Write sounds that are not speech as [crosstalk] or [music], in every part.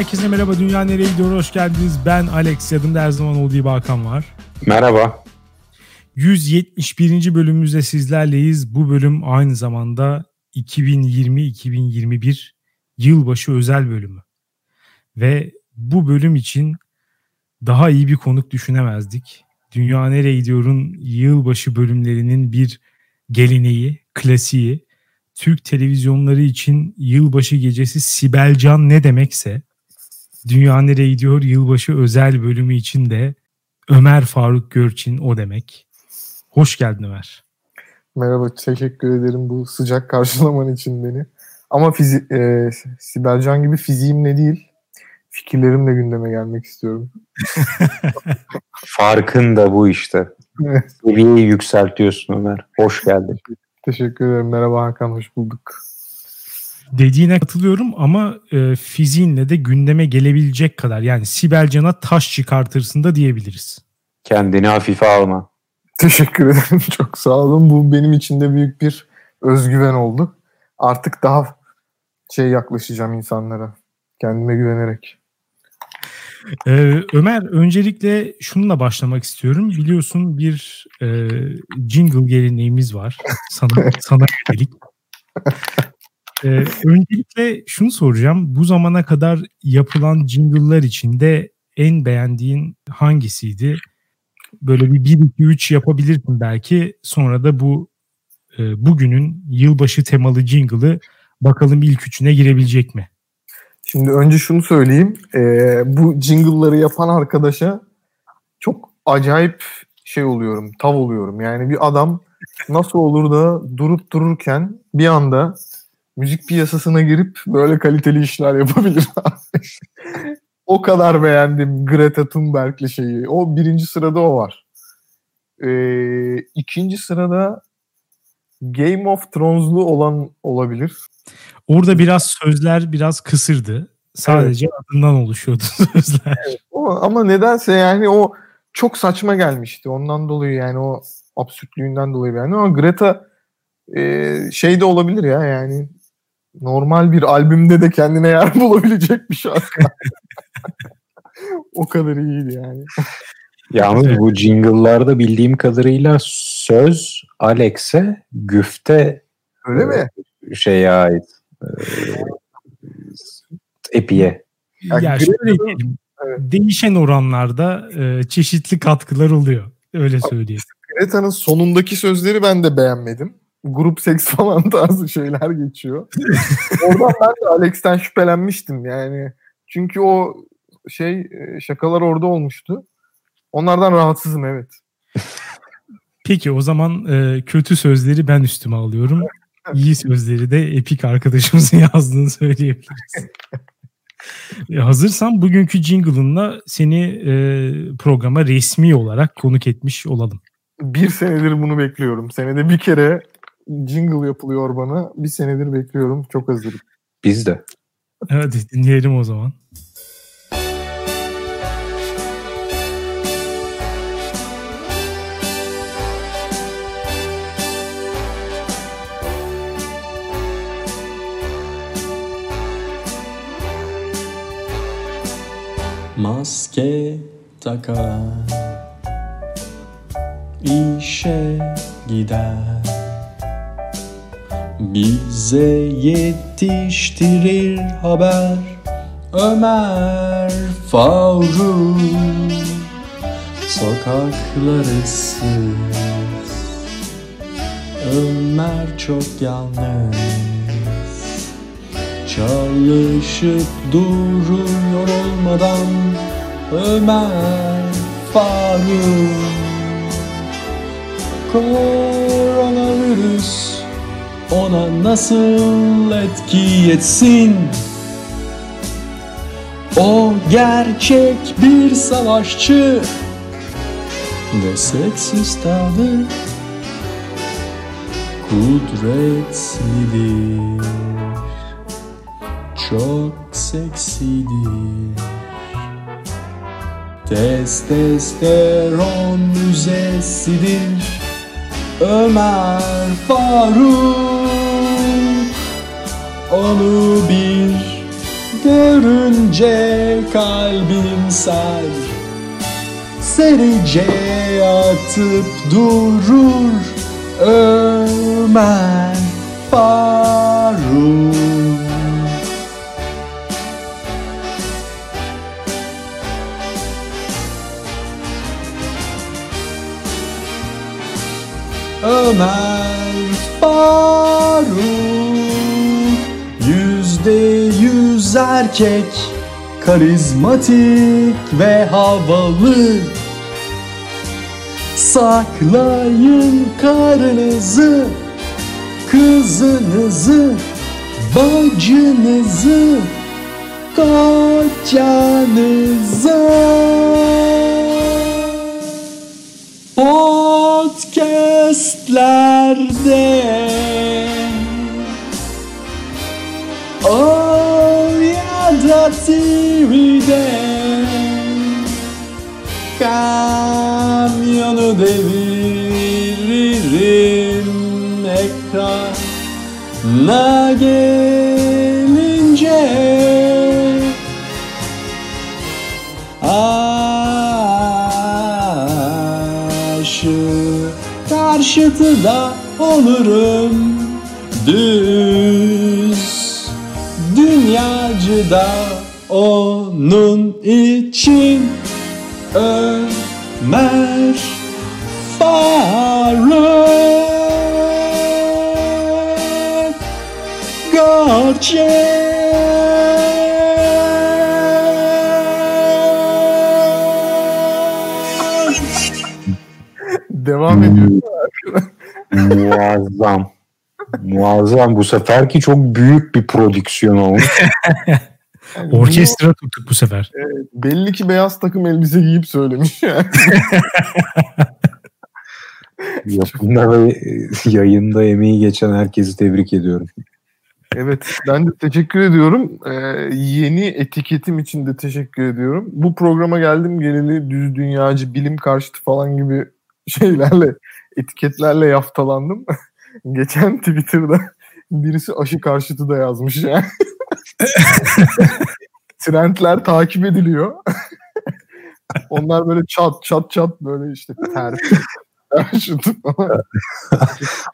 Herkese merhaba. Dünya nereye gidiyor? Hoş geldiniz. Ben Alex. Yanımda her zaman olduğu gibi Hakan var. Merhaba. 171. bölümümüzde sizlerleyiz. Bu bölüm aynı zamanda 2020-2021 yılbaşı özel bölümü. Ve bu bölüm için daha iyi bir konuk düşünemezdik. Dünya Nereye Gidiyor'un yılbaşı bölümlerinin bir geleneği, klasiği. Türk televizyonları için yılbaşı gecesi Sibelcan ne demekse Dünya Nereye Gidiyor yılbaşı özel bölümü için de Ömer Faruk Görçin o demek. Hoş geldin Ömer. Merhaba, teşekkür ederim bu sıcak karşılaman için beni. Ama fizi e, Sibelcan gibi fiziğimle değil, fikirlerimle gündeme gelmek istiyorum. [laughs] Farkın da bu işte. Seviyeyi yükseltiyorsun Ömer. Hoş geldin. Teşekkür ederim. Merhaba Hakan, hoş bulduk. Dediğine katılıyorum ama e, fiziğinle de gündeme gelebilecek kadar yani Sibelcan'a taş çıkartırsın da diyebiliriz. Kendini hafife alma. Teşekkür ederim. [laughs] Çok sağ olun. Bu benim için de büyük bir özgüven oldu. Artık daha şey yaklaşacağım insanlara. Kendime güvenerek. Ee, Ömer öncelikle şununla başlamak istiyorum. Biliyorsun bir e, jingle geleneğimiz var. Sana, [laughs] sana yönelik. Ee, öncelikle şunu soracağım. Bu zamana kadar yapılan jingle'lar içinde en beğendiğin hangisiydi? Böyle bir 1-2-3 yapabilirsin belki. Sonra da bu e, bugünün yılbaşı temalı jingle'ı bakalım ilk üçüne girebilecek mi? Şimdi önce şunu söyleyeyim. Ee, bu jingle'ları yapan arkadaşa çok acayip şey oluyorum, tav oluyorum. Yani bir adam nasıl olur da durup dururken bir anda müzik piyasasına girip böyle kaliteli işler yapabilir. o kadar beğendim Greta Thunberg'li şeyi. O birinci sırada o var. Ee, ikinci sırada Game of Thrones'lu olan olabilir. Orada biraz sözler biraz kısırdı. Sadece evet. adından oluşuyordu [laughs] sözler. Evet, o, ama nedense yani o çok saçma gelmişti. Ondan dolayı yani o absürtlüğünden dolayı yani ama Greta e, şey de olabilir ya yani normal bir albümde de kendine yer [laughs] bulabilecek bir şarkı. o kadar iyiydi yani. Yalnız bu jingle'larda bildiğim kadarıyla söz Alex'e güfte Öyle mi? Şeye ait. E, Epi'ye. Ya, ya şöyle. Evet. Değişen oranlarda e, çeşitli katkılar oluyor. Öyle söyleyeyim. Greta'nın sonundaki sözleri ben de beğenmedim. Grup seks falan [laughs] tarzı şeyler geçiyor. Oradan ben de Alex'ten şüphelenmiştim yani. Çünkü o şey şakalar orada olmuştu. Onlardan rahatsızım evet. [laughs] Peki o zaman e, kötü sözleri ben üstüme alıyorum. İyi sözleri de Epik arkadaşımızın [laughs] yazdığını söyleyebiliriz. e, hazırsan bugünkü jingle'ınla seni e, programa resmi olarak konuk etmiş olalım. Bir senedir bunu bekliyorum. Senede bir kere jingle yapılıyor bana. Bir senedir bekliyorum. Çok hazırım. Biz de. Hadi dinleyelim o zaman. Maske takar işe gider Bize yetiştirir haber Ömer Faruk. Sokaklar ıssız. Ömer çok yalnız. Çalışıp durur yorulmadan Ömer Faruk. Koronavirüs ona nasıl etki etsin? O gerçek bir savaşçı ve seks istadı kudretlidir. Çok seksidir. Testosteron müzesidir Ömer Faruk. Onu bir Görünce kalbim sar. Serice atıp durur Ömer Faruk Ömer Faruk. Yüzde yüz erkek Karizmatik ve havalı. Saklayın karınızı Kızınızı Bacınızı Kocanıza podcastlerde O ya da TV'de Kamyonu deviririm ekrana gelince karşıtı da olurum. Düz. Dünyacı da onun için Ömer Faruk Gorgeous Devam ediyor. Muazzam. Muazzam. Bu seferki çok büyük bir prodüksiyon olmuş. Yani [laughs] Orkestra tuttuk bu sefer. bunu Belli ki beyaz takım elbise giyip söylemiş yani. [laughs] Yapımda ve yayında emeği geçen herkesi tebrik ediyorum. Evet ben de teşekkür ediyorum. Ee, yeni etiketim için de teşekkür ediyorum. Bu programa geldim geleli düz dünyacı, bilim karşıtı falan gibi [laughs] şeylerle, etiketlerle yaftalandım. [laughs] Geçen Twitter'da [laughs] birisi aşı karşıtı da yazmış yani. [laughs] Trendler takip ediliyor. Onlar böyle çat çat çat böyle işte falan.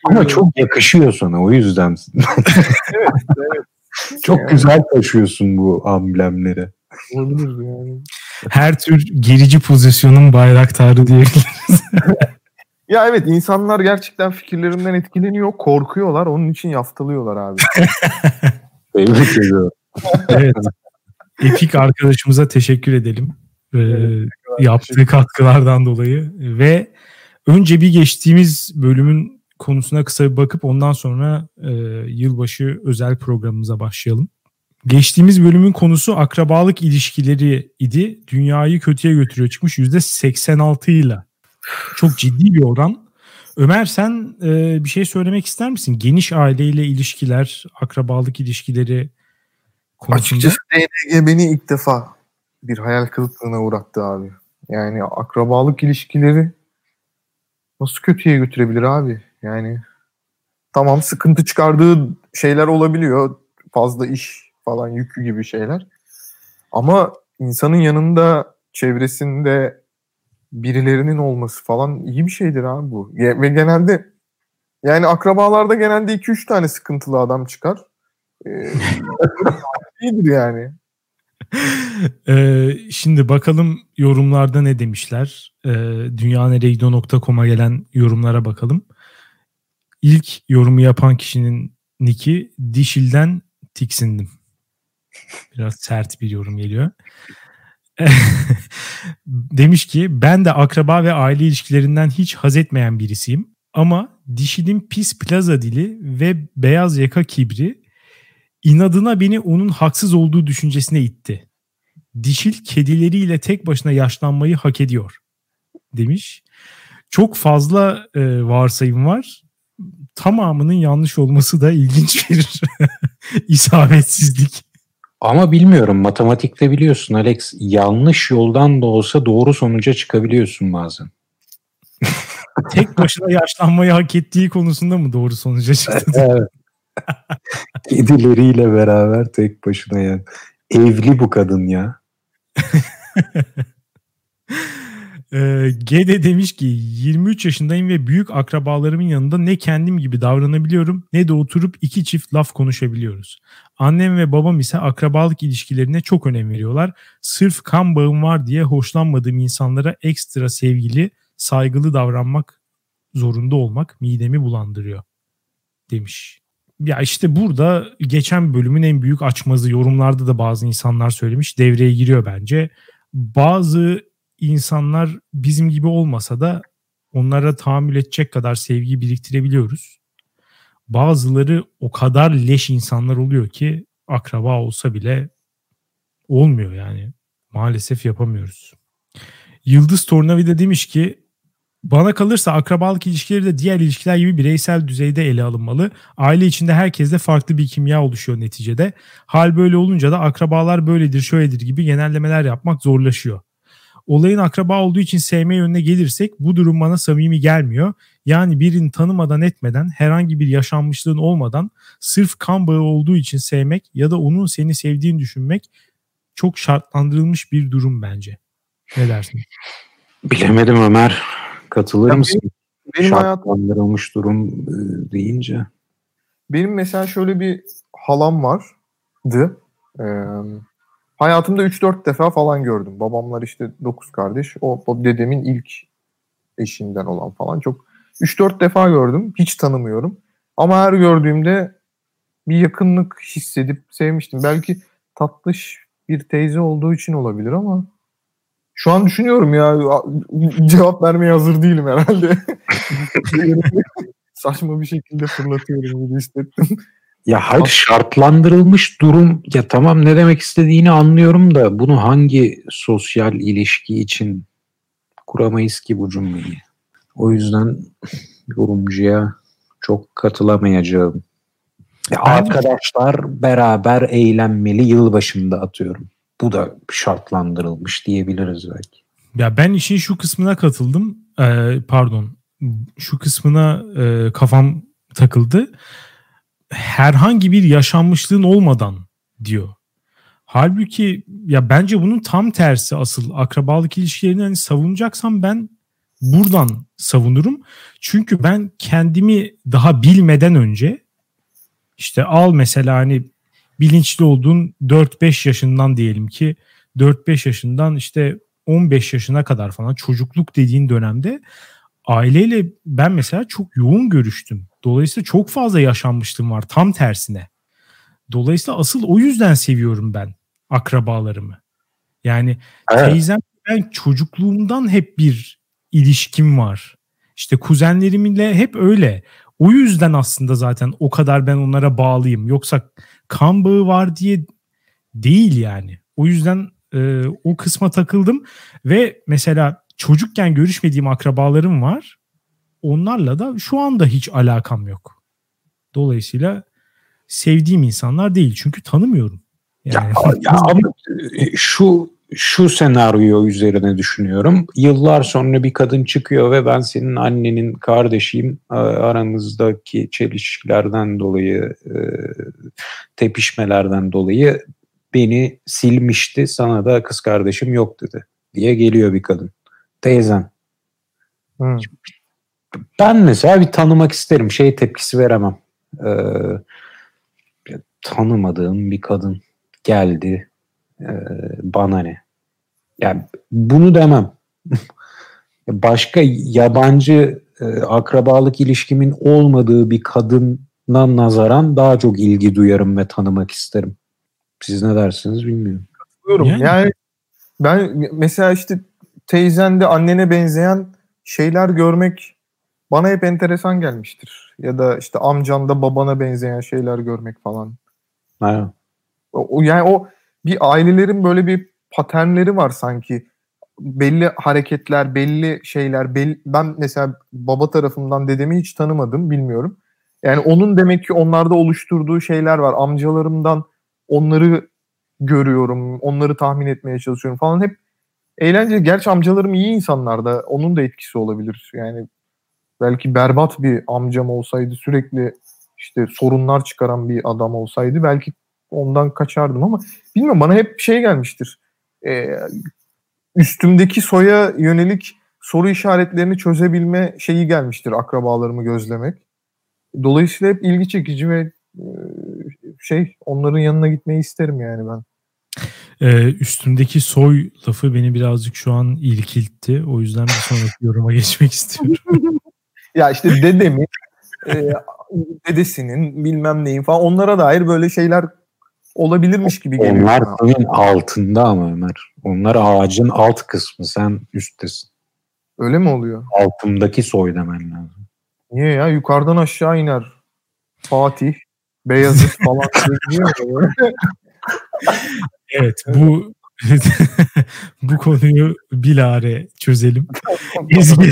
Ama çok yakışıyor sana o yüzden. evet. çok Yani. güzel taşıyorsun bu amblemleri. Olabilir yani. Her tür gerici pozisyonun bayraktarı diyebiliriz. Ya evet insanlar gerçekten fikirlerimden etkileniyor, korkuyorlar. Onun için yaftalıyorlar abi. [laughs] Tebrik ediyorum. evet. Epik arkadaşımıza teşekkür edelim. Ee, Evet, yaptığı katkılardan dolayı ve önce bir geçtiğimiz bölümün konusuna kısa bir bakıp ondan sonra e, yılbaşı özel programımıza başlayalım. Geçtiğimiz bölümün konusu akrabalık ilişkileri idi. Dünyayı kötüye götürüyor çıkmış %86 ile. Çok ciddi bir oran. Ömer sen e, bir şey söylemek ister misin? Geniş aileyle ilişkiler, akrabalık ilişkileri konusunda. Açıkçası DNG beni ilk defa bir hayal kırıklığına uğrattı abi. Yani akrabalık ilişkileri nasıl kötüye götürebilir abi? Yani tamam sıkıntı çıkardığı şeyler olabiliyor. Fazla iş falan yükü gibi şeyler. Ama insanın yanında çevresinde birilerinin olması falan iyi bir şeydir abi bu. Ve genelde yani akrabalarda genelde 2-3 tane sıkıntılı adam çıkar. Ee, [laughs] iyidir yani. [laughs] Ee, şimdi bakalım yorumlarda ne demişler. Ee, dünyaneregidiyor.com'a gelen yorumlara bakalım. İlk yorumu yapan kişinin niki dişilden tiksindim. Biraz sert bir yorum geliyor. [laughs] Demiş ki ben de akraba ve aile ilişkilerinden hiç haz etmeyen birisiyim. Ama dişinin pis plaza dili ve beyaz yaka kibri inadına beni onun haksız olduğu düşüncesine itti. Dişil kedileriyle tek başına yaşlanmayı hak ediyor demiş. Çok fazla e, varsayım var. Tamamının yanlış olması da ilginç bir [laughs] isabetsizlik. Ama bilmiyorum matematikte biliyorsun Alex yanlış yoldan da olsa doğru sonuca çıkabiliyorsun bazen. [laughs] Tek başına yaşlanmayı hak ettiği konusunda mı doğru sonuca çıktı? Evet. [laughs] Kedileriyle beraber tek başına yani. evli bu kadın ya. [laughs] Ee, Gede demiş ki 23 yaşındayım ve büyük akrabalarımın yanında ne kendim gibi davranabiliyorum ne de oturup iki çift laf konuşabiliyoruz. Annem ve babam ise akrabalık ilişkilerine çok önem veriyorlar. Sırf kan bağım var diye hoşlanmadığım insanlara ekstra sevgili, saygılı davranmak zorunda olmak midemi bulandırıyor demiş. Ya işte burada geçen bölümün en büyük açmazı yorumlarda da bazı insanlar söylemiş devreye giriyor bence. Bazı insanlar bizim gibi olmasa da onlara tahammül edecek kadar sevgi biriktirebiliyoruz. Bazıları o kadar leş insanlar oluyor ki akraba olsa bile olmuyor yani. Maalesef yapamıyoruz. Yıldız Tornavida demiş ki bana kalırsa akrabalık ilişkileri de diğer ilişkiler gibi bireysel düzeyde ele alınmalı. Aile içinde herkeste farklı bir kimya oluşuyor neticede. Hal böyle olunca da akrabalar böyledir şöyledir gibi genellemeler yapmak zorlaşıyor. Olayın akraba olduğu için sevme yönüne gelirsek bu durum bana samimi gelmiyor. Yani birini tanımadan etmeden herhangi bir yaşanmışlığın olmadan sırf kan bağı olduğu için sevmek ya da onun seni sevdiğini düşünmek çok şartlandırılmış bir durum bence. Ne dersin? Bilemedim Ömer. Katılır Ya mısın? Benim hayatım Şartlandırılmış durum e, deyince. Benim mesela şöyle bir halam vardı. Ee, hayatımda 3-4 defa falan gördüm. Babamlar işte 9 kardeş. O, o dedemin ilk eşinden olan falan. Çok 3-4 defa gördüm. Hiç tanımıyorum. Ama her gördüğümde bir yakınlık hissedip sevmiştim. Belki tatlış bir teyze olduğu için olabilir ama şu an düşünüyorum ya cevap vermeye hazır değilim herhalde. [laughs] [laughs] Saçma bir şekilde fırlatıyorum gibi hissettim. Ya hayır şartlandırılmış durum ya tamam ne demek istediğini anlıyorum da bunu hangi sosyal ilişki için kuramayız ki bu cümleyi. O yüzden yorumcuya çok katılamayacağım. Ya arkadaşlar beraber eğlenmeli yılbaşında atıyorum. Bu da şartlandırılmış diyebiliriz belki. Ya ben işin şu kısmına katıldım. Ee, pardon. Şu kısmına e, kafam takıldı. Herhangi bir yaşanmışlığın olmadan diyor. Halbuki ya bence bunun tam tersi asıl akrabalık ilişkilerini hani savunacaksam ben buradan savunurum. Çünkü ben kendimi daha bilmeden önce işte al mesela hani bilinçli olduğun 4-5 yaşından diyelim ki 4-5 yaşından işte 15 yaşına kadar falan çocukluk dediğin dönemde aileyle ben mesela çok yoğun görüştüm. Dolayısıyla çok fazla yaşanmışlığım var tam tersine. Dolayısıyla asıl o yüzden seviyorum ben akrabalarımı. Yani Evet. teyzem ben çocukluğumdan hep bir ilişkim var. İşte kuzenlerimle hep öyle. O yüzden aslında zaten o kadar ben onlara bağlıyım. Yoksa kan bağı var diye değil yani. O yüzden e, o kısma takıldım ve mesela çocukken görüşmediğim akrabalarım var. Onlarla da şu anda hiç alakam yok. Dolayısıyla sevdiğim insanlar değil çünkü tanımıyorum. Yani, Ya, ya [laughs] ama şu şu senaryo üzerine düşünüyorum. Yıllar sonra bir kadın çıkıyor ve ben senin annenin kardeşiyim. A- Aramızdaki çelişkilerden dolayı, e, tepişmelerden dolayı beni silmişti. Sana da kız kardeşim yok dedi diye geliyor bir kadın. Teyzen. Hı. Ben mesela bir tanımak isterim. Şey tepkisi veremem. Ee, tanımadığım bir kadın geldi. Ee, bana ne? Yani bunu demem. [laughs] Başka yabancı e, akrabalık ilişkimin olmadığı bir kadına nazaran daha çok ilgi duyarım ve tanımak isterim. Siz ne dersiniz bilmiyorum. Diyorum. Yani- Yani. ben mesela işte teyzende annene benzeyen şeyler görmek bana hep enteresan gelmiştir. Ya da işte amcanda babana benzeyen şeyler görmek falan. O, o- yani o bir ailelerin böyle bir paternleri var sanki. Belli hareketler, belli şeyler. Belli, ben mesela baba tarafından dedemi hiç tanımadım, bilmiyorum. Yani onun demek ki onlarda oluşturduğu şeyler var. Amcalarımdan onları görüyorum, onları tahmin etmeye çalışıyorum falan. Hep eğlenceli. Gerçi amcalarım iyi insanlar da onun da etkisi olabilir. Yani belki berbat bir amcam olsaydı sürekli işte sorunlar çıkaran bir adam olsaydı belki ondan kaçardım ama bilmiyorum bana hep şey gelmiştir. Ee, üstümdeki soya yönelik soru işaretlerini çözebilme şeyi gelmiştir akrabalarımı gözlemek. Dolayısıyla hep ilgi çekici ve e, şey onların yanına gitmeyi isterim yani ben. Ee, üstümdeki soy lafı beni birazcık şu an ilkiltti. O yüzden bir sonraki yoruma geçmek [laughs] istiyorum. Ya işte dedemin, e, dedesinin bilmem neyin falan onlara dair böyle şeyler olabilirmiş gibi geliyor. Onlar senin altında ama Ömer. Onlar ağacın alt kısmı. Sen üsttesin. Öyle mi oluyor? Altındaki soy demen lazım. Niye ya? Yukarıdan aşağı iner. Fatih, Beyazıt falan. [laughs] evet bu bu konuyu bilare çözelim. [laughs] Ezgi,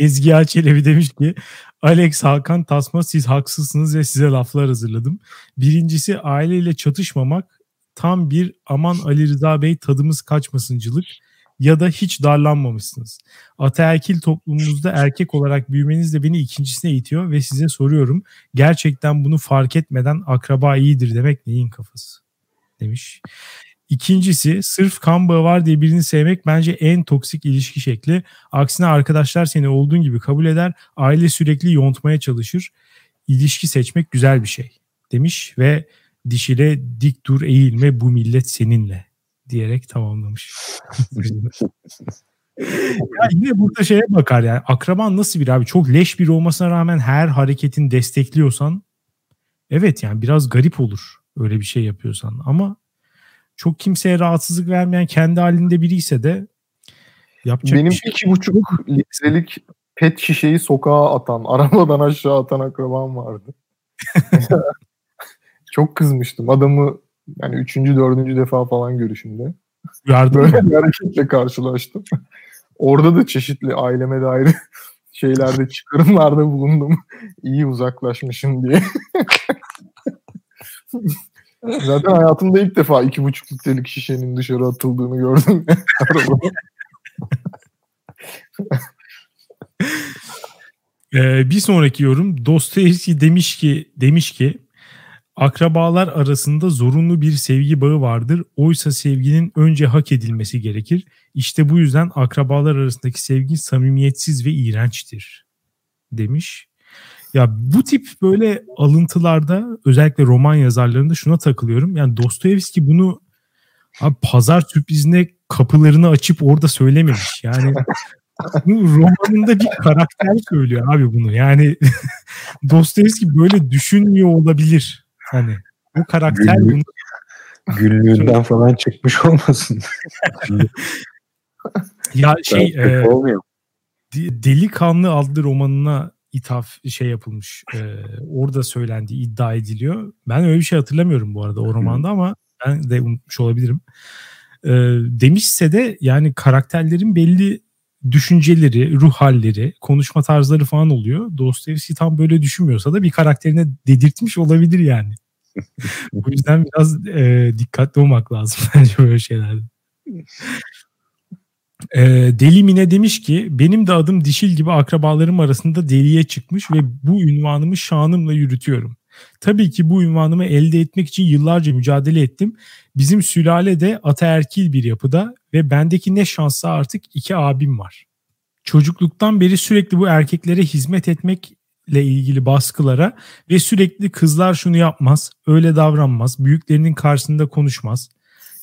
Ezgi Çelebi demiş ki Alex Hakan Tasma siz haksızsınız ve size laflar hazırladım. Birincisi aileyle çatışmamak tam bir aman Ali Rıza Bey tadımız kaçmasıncılık ya da hiç darlanmamışsınız. Ataerkil toplumumuzda erkek olarak büyümeniz de beni ikincisine itiyor ve size soruyorum. Gerçekten bunu fark etmeden akraba iyidir demek neyin kafası? Demiş. İkincisi sırf kan bağı var diye birini sevmek bence en toksik ilişki şekli. Aksine arkadaşlar seni olduğun gibi kabul eder. Aile sürekli yontmaya çalışır. İlişki seçmek güzel bir şey demiş ve dişile dik dur eğilme bu millet seninle diyerek tamamlamış. [laughs] ya yine burada şeye bakar yani akraban nasıl bir abi çok leş bir olmasına rağmen her hareketin destekliyorsan evet yani biraz garip olur öyle bir şey yapıyorsan ama çok kimseye rahatsızlık vermeyen kendi halinde biri ise de yapacak Benim şey iki buçuk litrelik pet şişeyi sokağa atan, [laughs] arabadan aşağı atan akrabam vardı. [laughs] çok kızmıştım. Adamı yani üçüncü, dördüncü defa falan görüşümde. Yardım Böyle bir hareketle karşılaştım. Orada da çeşitli aileme dair [laughs] şeylerde çıkarımlarda bulundum. İyi uzaklaşmışım diye. Zaten hayatımda ilk defa iki buçuk litrelik şişenin dışarı atıldığını gördüm. [laughs] ee, bir sonraki yorum Dostoyevski demiş ki demiş ki akrabalar arasında zorunlu bir sevgi bağı vardır. Oysa sevginin önce hak edilmesi gerekir. İşte bu yüzden akrabalar arasındaki sevgi samimiyetsiz ve iğrençtir demiş. Ya bu tip böyle alıntılarda özellikle roman yazarlarında şuna takılıyorum. Yani Dostoyevski bunu abi pazar sürprizine kapılarını açıp orada söylememiş. Yani romanında bir karakter söylüyor abi bunu. Yani [laughs] Dostoyevski böyle düşünmüyor olabilir. Hani bu karakter Günlük, bunu günlüğünden falan çıkmış olmasın. ya şey e, Delikanlı adlı romanına ithaf şey yapılmış. E, orada söylendiği iddia ediliyor. Ben öyle bir şey hatırlamıyorum bu arada o romanda ama ben de unutmuş olabilirim. E, demişse de yani karakterlerin belli düşünceleri, ruh halleri, konuşma tarzları falan oluyor. Dostoyevski tam böyle düşünmüyorsa da bir karakterine dedirtmiş olabilir yani. [laughs] Bu yüzden biraz e, dikkatli olmak lazım [laughs] bence böyle şeylerde. E, Deli Mine demiş ki benim de adım Dişil gibi akrabalarım arasında deliye çıkmış ve bu ünvanımı şanımla yürütüyorum. Tabii ki bu ünvanımı elde etmek için yıllarca mücadele ettim. Bizim sülale de ataerkil bir yapıda ve bendeki ne şansa artık iki abim var. Çocukluktan beri sürekli bu erkeklere hizmet etmekle ilgili baskılara ve sürekli kızlar şunu yapmaz, öyle davranmaz, büyüklerinin karşısında konuşmaz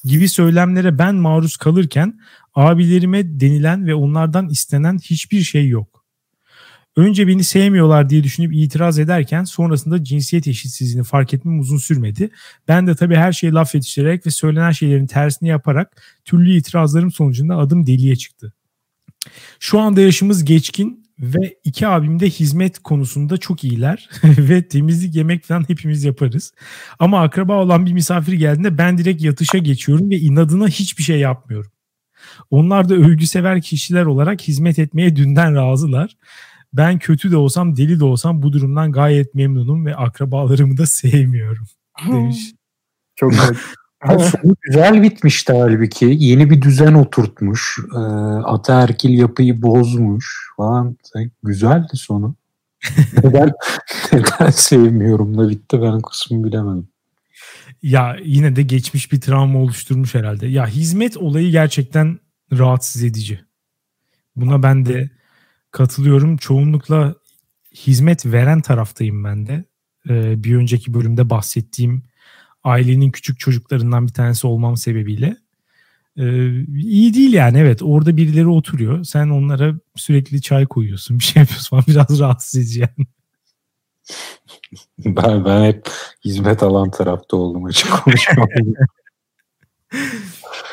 gibi söylemlere ben maruz kalırken abilerime denilen ve onlardan istenen hiçbir şey yok. Önce beni sevmiyorlar diye düşünüp itiraz ederken sonrasında cinsiyet eşitsizliğini fark etmem uzun sürmedi. Ben de tabii her şeyi laf yetiştirerek ve söylenen şeylerin tersini yaparak türlü itirazlarım sonucunda adım deliye çıktı. Şu anda yaşımız geçkin ve iki abim de hizmet konusunda çok iyiler [laughs] ve temizlik yemek falan hepimiz yaparız. Ama akraba olan bir misafir geldiğinde ben direkt yatışa geçiyorum ve inadına hiçbir şey yapmıyorum. Onlar da övgüsever kişiler olarak hizmet etmeye dünden razılar. Ben kötü de olsam deli de olsam bu durumdan gayet memnunum ve akrabalarımı da sevmiyorum demiş. Çok [laughs] güzel. sonu güzel bitmişti halbuki. Yeni bir düzen oturtmuş. E, ataerkil yapıyı bozmuş falan. Güzeldi sonu. [laughs] neden, neden sevmiyorum da bitti ben kısmı bilemedim. Ya yine de geçmiş bir travma oluşturmuş herhalde. Ya hizmet olayı gerçekten rahatsız edici. Buna ben de katılıyorum. Çoğunlukla hizmet veren taraftayım ben de. Ee, bir önceki bölümde bahsettiğim ailenin küçük çocuklarından bir tanesi olmam sebebiyle. Ee, iyi değil yani evet orada birileri oturuyor. Sen onlara sürekli çay koyuyorsun [laughs] bir şey yapıyorsun falan biraz rahatsız edici yani. [laughs] Ben, ben hep hizmet alan tarafta oldum açık konuşmam. [laughs]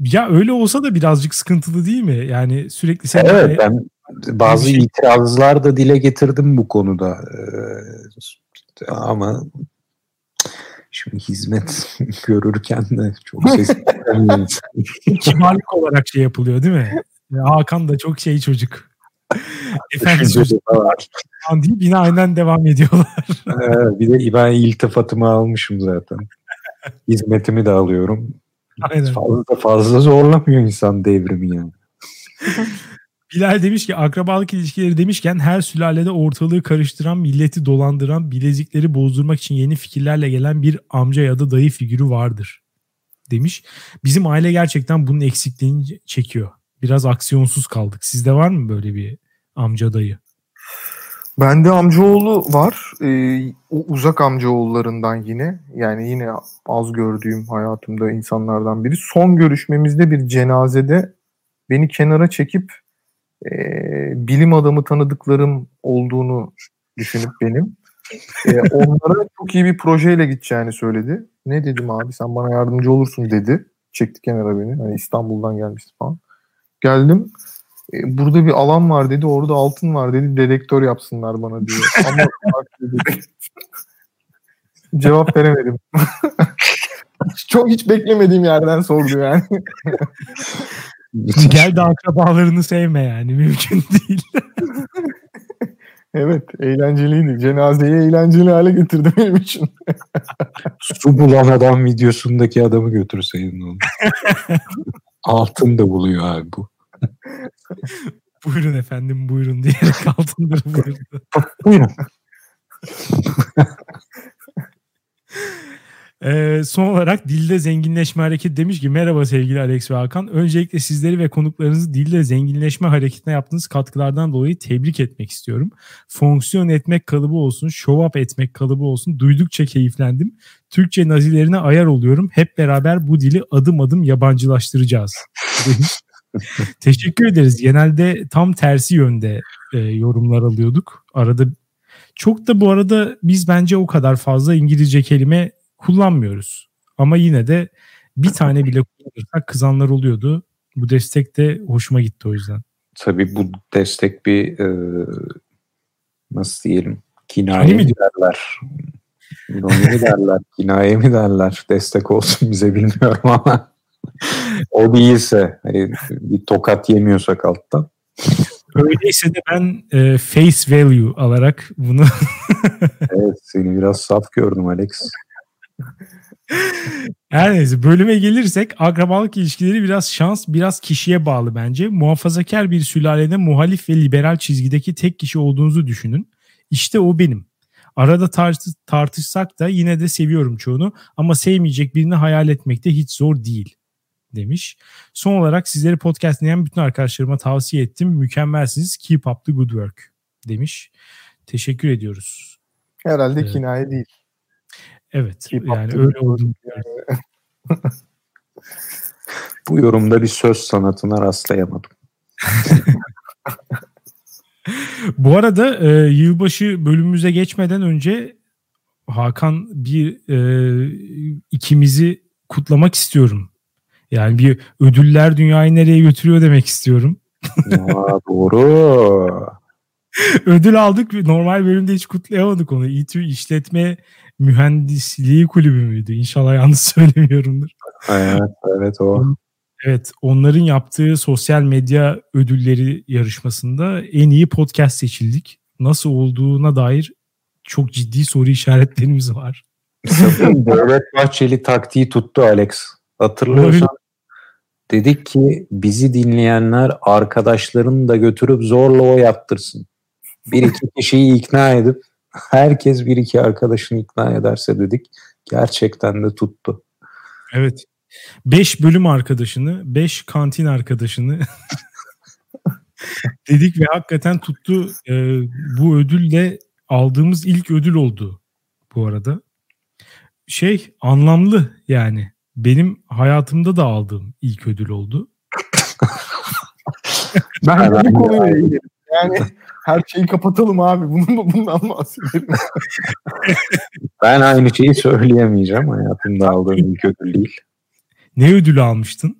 Ya öyle olsa da birazcık sıkıntılı değil mi? Yani sürekli sen evet ben bazı şey- itirazlar da dile getirdim bu konuda. Ee, ama şimdi hizmet [laughs] görürken de çok ses [laughs] kibarlık olarak şey yapılıyor değil mi? Hakan da çok şey çocuk. Efendim de falan deyip yine aynen devam ediyorlar. Ee, bir de ben iltifatımı almışım zaten. [laughs] Hizmetimi de alıyorum. Aynen. Fazla fazla zorlamıyor insan devrimi yani. [laughs] Bilal demiş ki akrabalık ilişkileri demişken her sülalede ortalığı karıştıran, milleti dolandıran, bilezikleri bozdurmak için yeni fikirlerle gelen bir amca ya da dayı figürü vardır demiş. Bizim aile gerçekten bunun eksikliğini çekiyor. Biraz aksiyonsuz kaldık. Sizde var mı böyle bir amca dayı? Bende amcaoğlu var. Ee, uzak amcaoğullarından yine. Yani yine az gördüğüm hayatımda insanlardan biri. Son görüşmemizde bir cenazede beni kenara çekip e, bilim adamı tanıdıklarım olduğunu düşünüp benim e, onlara [laughs] çok iyi bir projeyle gideceğini söyledi. Ne dedim abi sen bana yardımcı olursun dedi. Çekti kenara beni. Hani İstanbul'dan gelmişti falan. Geldim. E, burada bir alan var dedi. Orada altın var dedi. Dedektör yapsınlar bana diyor. [laughs] Ama. Cevap veremedim. [laughs] Çok hiç beklemediğim yerden sordu yani. [laughs] Gel de akrabalarını sevme yani mümkün değil. Evet eğlenceliydi. Cenazeyi eğlenceli hale getirdi benim için. Su bulan adam videosundaki adamı götürseydin onu. Altın da buluyor abi bu. [laughs] buyurun efendim buyurun diyerek [laughs] altınları buyurdu. Buyurun. [laughs] Ee, son olarak dilde zenginleşme hareketi demiş ki merhaba sevgili Alex ve Hakan. Öncelikle sizleri ve konuklarınızı dilde zenginleşme hareketine yaptığınız katkılardan dolayı tebrik etmek istiyorum. Fonksiyon etmek kalıbı olsun, show up etmek kalıbı olsun. Duydukça keyiflendim. Türkçe nazilerine ayar oluyorum. Hep beraber bu dili adım adım yabancılaştıracağız. [laughs] Teşekkür ederiz. Genelde tam tersi yönde e, yorumlar alıyorduk. Arada çok da bu arada biz bence o kadar fazla İngilizce kelime kullanmıyoruz. Ama yine de bir tane bile kullanırsak kızanlar oluyordu. Bu destek de hoşuma gitti o yüzden. Tabii bu destek bir e, nasıl diyelim Hani kinaye mi mi derler? İroni mi derler? [laughs] Kinaye mi derler? Destek olsun bize bilmiyorum ama o değilse hani bir tokat yemiyorsak alttan. Öyleyse de ben e, face value alarak bunu [laughs] Evet seni biraz saf gördüm Alex. Her neyse bölüme gelirsek akrabalık ilişkileri biraz şans biraz kişiye bağlı bence. Muhafazakar bir sülalede muhalif ve liberal çizgideki tek kişi olduğunuzu düşünün. İşte o benim. Arada tartı- tartışsak da yine de seviyorum çoğunu ama sevmeyecek birini hayal etmek de hiç zor değil demiş. Son olarak sizleri podcast dinleyen bütün arkadaşlarıma tavsiye ettim. Mükemmelsiniz. Keep up the good work demiş. Teşekkür ediyoruz. Herhalde Evet. kinaye değil. Evet Keep yani öyle good oldu. Bu yorumda bir söz sanatına rastlayamadım. [laughs] Bu arada e, yılbaşı bölümümüze geçmeden önce Hakan bir e, ikimizi kutlamak istiyorum. Yani bir ödüller dünyayı nereye götürüyor demek istiyorum. Aa, doğru. [laughs] Ödül aldık. Normal bölümde hiç kutlayamadık onu. İTÜ İşletme Mühendisliği Kulübü müydü? İnşallah yanlış [laughs] söylemiyorumdur. Evet, evet o. Evet, onların yaptığı sosyal medya ödülleri yarışmasında en iyi podcast seçildik. Nasıl olduğuna dair çok ciddi soru işaretlerimiz var. Devlet Bahçeli taktiği tuttu Alex. Hatırlıyorsan dedik ki bizi dinleyenler arkadaşlarını da götürüp zorla o yaptırsın. Bir iki [laughs] kişiyi ikna edip herkes bir iki arkadaşını ikna ederse dedik. Gerçekten de tuttu. Evet. 5 bölüm arkadaşını, 5 kantin arkadaşını [laughs] dedik ve hakikaten tuttu. Ee, bu ödül de aldığımız ilk ödül oldu bu arada. Şey anlamlı yani. Benim hayatımda da aldığım ilk ödül oldu. Ben de bu konuya. Yani her şeyi kapatalım abi. [laughs] Bunun, bundan bahsedelim. Ben aynı şeyi söyleyemeyeceğim. Hayatımda aldığım ilk ödül değil. Ne ödülü almıştın?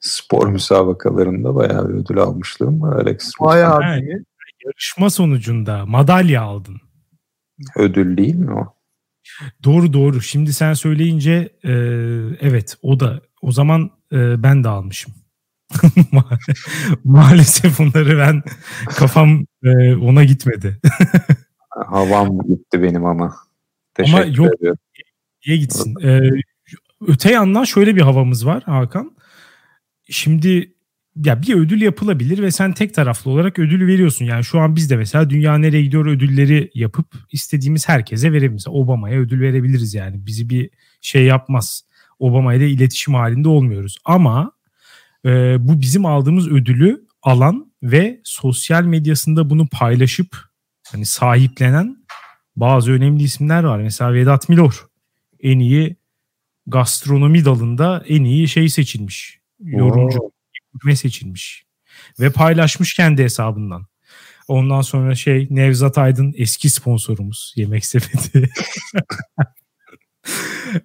Spor müsabakalarında bayağı bir ödül almışlığım var Alex. Bayağı bir. Yarışma sonucunda madalya aldın. Ödül değil mi o? Doğru doğru. Şimdi sen söyleyince e, evet o da o zaman e, ben de almışım. [laughs] Ma- Maalesef onları ben kafam e, ona gitmedi. [laughs] Havam gitti benim ama. Teşekkür yok. ediyorum. Niye gitsin? E, öte yandan şöyle bir havamız var Hakan. Şimdi ya bir ödül yapılabilir ve sen tek taraflı olarak ödülü veriyorsun. Yani şu an biz de mesela Dünya Nereye Gidiyor ödülleri yapıp istediğimiz herkese verebiliriz. Obama'ya ödül verebiliriz yani. Bizi bir şey yapmaz. Obama ile iletişim halinde olmuyoruz. Ama e, bu bizim aldığımız ödülü alan ve sosyal medyasında bunu paylaşıp hani sahiplenen bazı önemli isimler var. Mesela Vedat Milor en iyi gastronomi dalında en iyi şey seçilmiş. Yorumcu gurme seçilmiş. Ve paylaşmış kendi hesabından. Ondan sonra şey Nevzat Aydın eski sponsorumuz Yemek Sepeti. [laughs]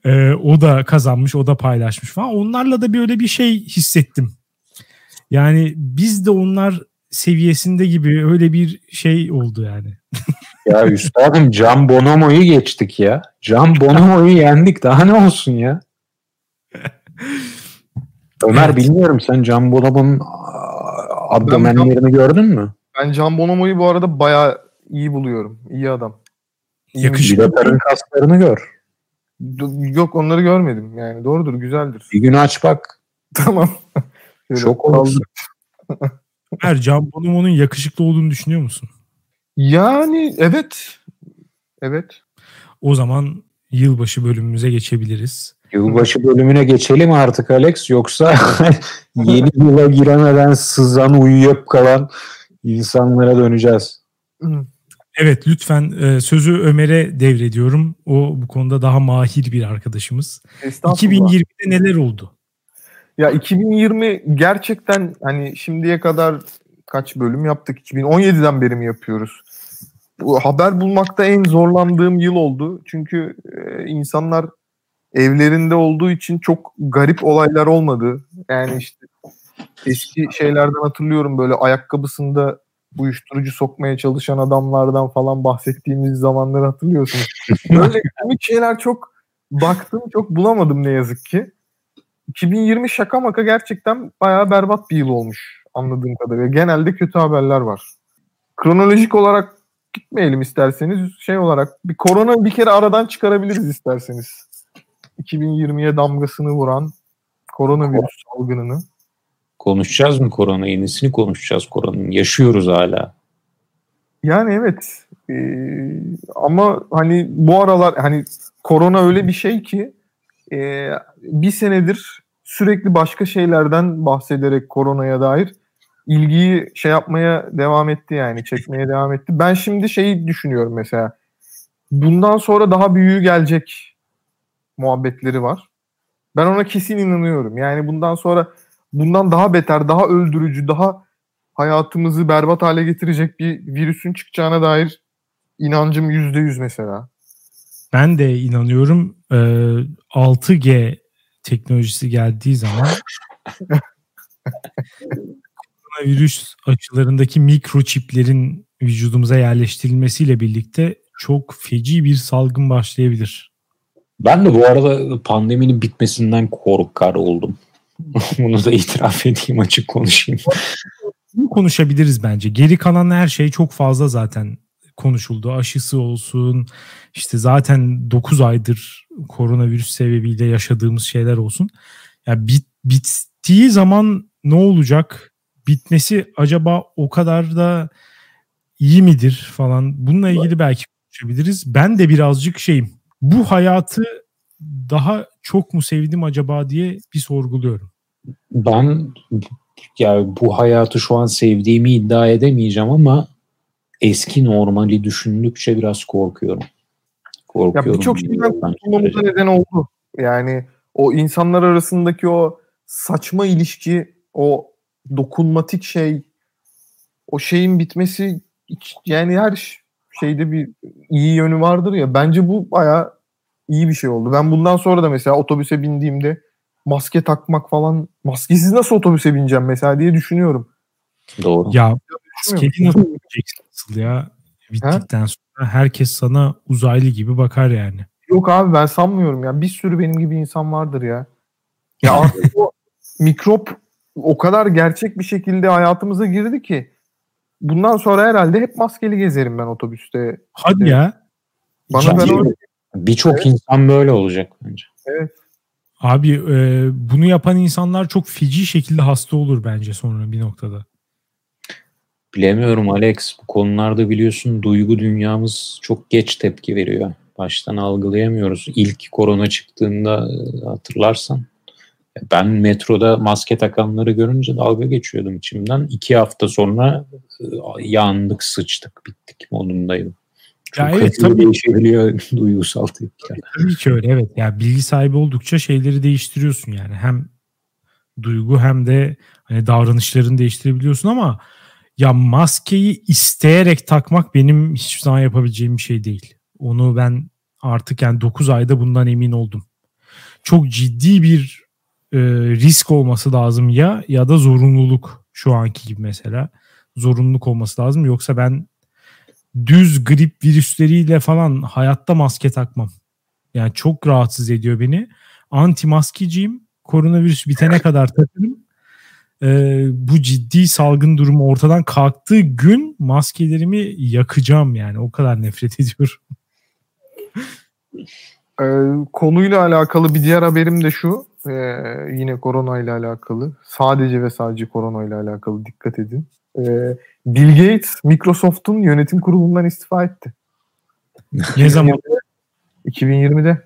Ee, o da kazanmış, o da paylaşmış falan. Onlarla da böyle bir şey hissettim. Yani biz de onlar seviyesinde gibi öyle bir şey oldu yani. [laughs] Ya üstadım Can Bonomo'yu geçtik ya. Can Bonomo'yu yendik. Daha ne olsun ya? [laughs] Ömer Evet. bilmiyorum sen Can Bonomo'nun abdomenlerini gördün mü? Ben Can Bonomo'yu bu arada bayağı iyi buluyorum. İyi adam. Yakışıklı. Bilatar'ın kaslarını gör. Yok onları görmedim. Yani doğrudur güzeldir. Bir gün aç bak. [laughs] tamam. Olursun. kaldır. Her Can Bonomo'nun yakışıklı olduğunu düşünüyor musun? Yani evet. Evet. O zaman yılbaşı bölümümüze geçebiliriz. Yılbaşı bölümüne geçelim artık Alex. Yoksa [laughs] yeni yıla giremeden sızan uyuyup kalan insanlara döneceğiz. Evet lütfen e, sözü Ömer'e devrediyorum. O bu konuda daha mahir bir arkadaşımız. Estağfurullah. 2020'de neler oldu? Ya 2020 gerçekten hani şimdiye kadar kaç bölüm yaptık? 2017'den beri mi yapıyoruz? Bu haber bulmakta en zorlandığım yıl oldu. Çünkü e, insanlar evlerinde olduğu için çok garip olaylar olmadı. Yani işte eski şeylerden hatırlıyorum böyle ayakkabısında uyuşturucu sokmaya çalışan adamlardan falan bahsettiğimiz zamanları hatırlıyorsunuz. [laughs] Böyle komik şeyler çok baktım çok bulamadım ne yazık ki. 2020 şaka maka gerçekten bayağı berbat bir yıl olmuş anladığım kadarıyla. Genelde kötü haberler var. Kronolojik olarak gitmeyelim isterseniz. Şey olarak bir korona bir kere aradan çıkarabiliriz isterseniz. 2020'ye damgasını vuran koronavirüs salgınını. Konuşacağız mı korona? Yenisini konuşacağız koronanın. Yaşıyoruz hala. Yani evet. Ee, ama hani bu aralar hani korona öyle bir şey ki e, bir senedir sürekli başka şeylerden bahsederek koronaya dair ilgiyi şey yapmaya devam etti yani çekmeye devam etti. Ben şimdi şeyi düşünüyorum mesela. Bundan sonra daha büyüğü gelecek muhabbetleri var. Ben ona kesin inanıyorum. Yani bundan sonra bundan daha beter, daha öldürücü, daha hayatımızı berbat hale getirecek bir virüsün çıkacağına dair inancım yüzde yüz mesela. Ben de inanıyorum e, 6G teknolojisi geldiği zaman koronavirüs açılarındaki mikroçiplerin vücudumuza yerleştirilmesiyle birlikte çok feci bir salgın başlayabilir. Ben de bu arada pandeminin bitmesinden korkar oldum. [laughs] Bunu da itiraf edeyim açık konuşayım. Konuşabiliriz bence. Geri kalan her şey çok fazla zaten konuşuldu. Aşısı olsun, işte zaten 9 aydır koronavirüs sebebiyle yaşadığımız şeyler olsun. Ya bit, bittiği zaman ne olacak? Bitmesi acaba o kadar da iyi midir falan? Bununla ilgili belki konuşabiliriz. Ben de birazcık şeyim. Bu hayatı daha çok mu sevdim acaba diye bir sorguluyorum. Ben ya bu hayatı şu an sevdiğimi iddia edemeyeceğim ama eski normali düşündükçe biraz korkuyorum. Korkuyorum. Ya birçok şeyden kurtulmamıza neden oldu. Yani o insanlar arasındaki o saçma ilişki, o dokunmatik şey, o şeyin bitmesi yani her şeyde bir iyi yönü vardır ya. Bence bu baya iyi bir şey oldu. Ben bundan sonra da mesela otobüse bindiğimde maske takmak falan maskesiz nasıl otobüse bineceğim mesela diye düşünüyorum. Doğru. Ya maskeli nasıl nasıl ya? Bittikten sonra herkes sana uzaylı gibi bakar yani. Yok abi ben sanmıyorum ya. Bir sürü benim gibi insan vardır ya. Ya artık o mikrop o kadar gerçek bir şekilde hayatımıza girdi ki bundan sonra herhalde hep maskeli gezerim ben otobüste. Hadi ya. Bana ben öyle... Birçok evet. insan böyle olacak bence. Evet. Abi e, bunu yapan insanlar çok feci şekilde hasta olur bence sonra bir noktada. Bilemiyorum Alex. Bu konularda biliyorsun duygu dünyamız çok geç tepki veriyor. Baştan algılayamıyoruz. İlk korona çıktığında e, hatırlarsan ben metroda maske takanları görünce dalga geçiyordum içimden. İki hafta sonra e, yandık, sıçtık, bittik modundaydım. Çok ya evet tabii değişebiliyor [laughs] duygusal tepkiler. Tabii ki öyle evet. Yani bilgi sahibi oldukça şeyleri değiştiriyorsun yani. Hem duygu hem de hani davranışlarını değiştirebiliyorsun ama ya maskeyi isteyerek takmak benim hiçbir zaman yapabileceğim bir şey değil. Onu ben artık yani 9 ayda bundan emin oldum. Çok ciddi bir e, risk olması lazım ya ya da zorunluluk şu anki gibi mesela. Zorunluluk olması lazım yoksa ben düz grip virüsleriyle falan hayatta maske takmam. Yani çok rahatsız ediyor beni. Anti maskeciyim. Koronavirüs bitene kadar takarım. Ee, bu ciddi salgın durumu ortadan kalktığı gün maskelerimi yakacağım yani. O kadar nefret ediyorum. [laughs] Ee, konuyla alakalı bir diğer haberim de şu. Ee, yine korona ile alakalı. Sadece ve sadece korona ile alakalı dikkat edin. Ee, Bill Gates Microsoft'un yönetim kurulundan istifa etti. [laughs] ne zaman? 2020'de.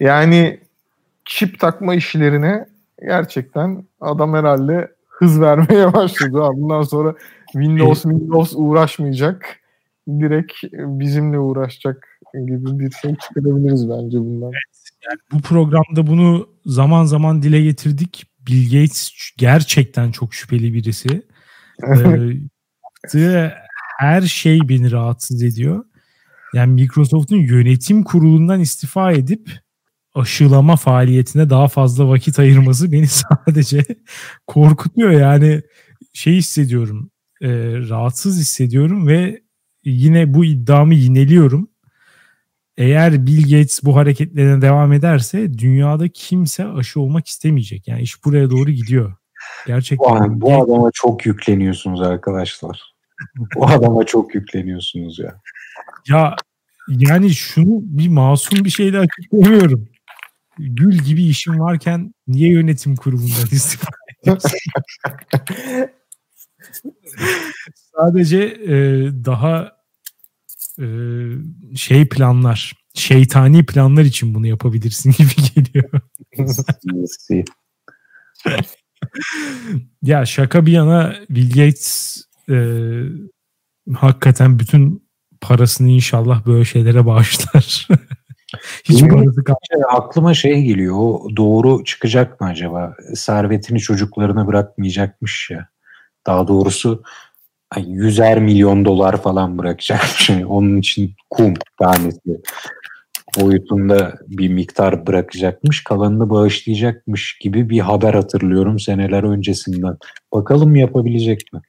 Yani çip takma işlerine gerçekten adam herhalde hız vermeye [laughs] başladı. Bundan sonra Windows Windows uğraşmayacak. Direkt bizimle uğraşacak gibi bir şey çıkarabiliriz bence bundan. Evet, yani bu programda bunu zaman zaman dile getirdik. Bill Gates gerçekten çok şüpheli birisi. [laughs] yaptığı her şey beni rahatsız ediyor. Yani Microsoft'un yönetim kurulundan istifa edip aşılama faaliyetine daha fazla vakit ayırması [laughs] beni sadece korkutuyor. Yani şey hissediyorum, e, rahatsız hissediyorum ve yine bu iddiamı yineliyorum. Eğer Bill Gates bu hareketlerine devam ederse dünyada kimse aşı olmak istemeyecek. Yani iş buraya doğru gidiyor. Gerçekten. Bu, bu adama çok yükleniyorsunuz arkadaşlar. bu adama çok yükleniyorsunuz ya. Ya yani şunu bir masum bir şeyle açıklayamıyorum. Gül gibi işim varken niye yönetim kurulundan istifa [laughs] Sadece e, daha e, şey planlar, şeytani planlar için bunu yapabilirsin [laughs] gibi geliyor. [laughs] ya şaka bir yana Bill Gates e, hakikaten bütün parasını inşallah böyle şeylere bağışlar. [laughs] Hiç parası şey, Aklıma şey geliyor. O doğru çıkacak mı acaba? Servetini çocuklarına bırakmayacakmış ya. Daha doğrusu yüzer milyon dolar falan bırakacakmış. [laughs] Onun için kum tanesi boyutunda bir miktar bırakacakmış. Kalanını bağışlayacakmış gibi bir haber hatırlıyorum seneler öncesinden. Bakalım yapabilecek mi?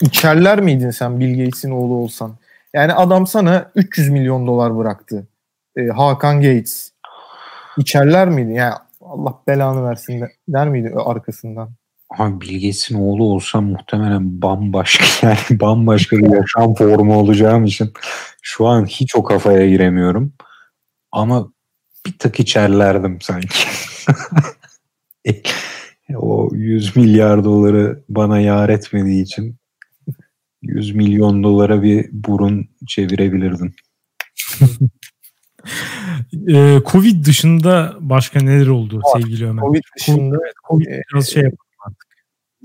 İçerler miydin sen Bill Gates'in oğlu olsan? Yani adam sana 300 milyon dolar bıraktı. Ee, Hakan Gates. İçerler miydi? Yani Allah belanı versin der miydi arkasından? Abi Bill Gates'in oğlu olsa muhtemelen bambaşka [laughs] yani bambaşka bir yaşam formu olacağım için şu an hiç o kafaya giremiyorum. Ama bir tık içerlerdim sanki. [laughs] o 100 milyar doları bana yar etmediği için 100 milyon dolara bir burun çevirebilirdin. [laughs] e, Covid dışında başka neler oldu sevgili Ömer? Covid dışında Covid e, biraz şey yapalım artık.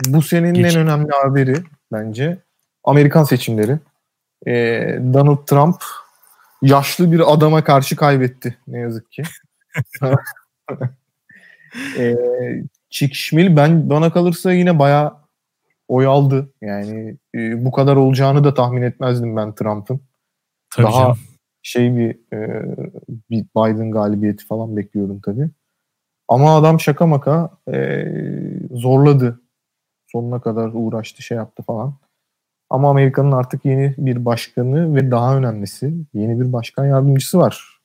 Bu senenin Geç. en önemli haberi bence Amerikan seçimleri. E, Donald Trump yaşlı bir adama karşı kaybetti ne yazık ki. [laughs] e, Chick Schmill ben bana kalırsa yine bayağı oy aldı. Yani e, bu kadar olacağını da tahmin etmezdim ben Trump'ın. Tabii daha- canım. Şey bir, e, bir Biden galibiyeti falan bekliyordum tabii. Ama adam şaka maka e, zorladı. Sonuna kadar uğraştı, şey yaptı falan. Ama Amerika'nın artık yeni bir başkanı ve daha önemlisi yeni bir başkan yardımcısı var.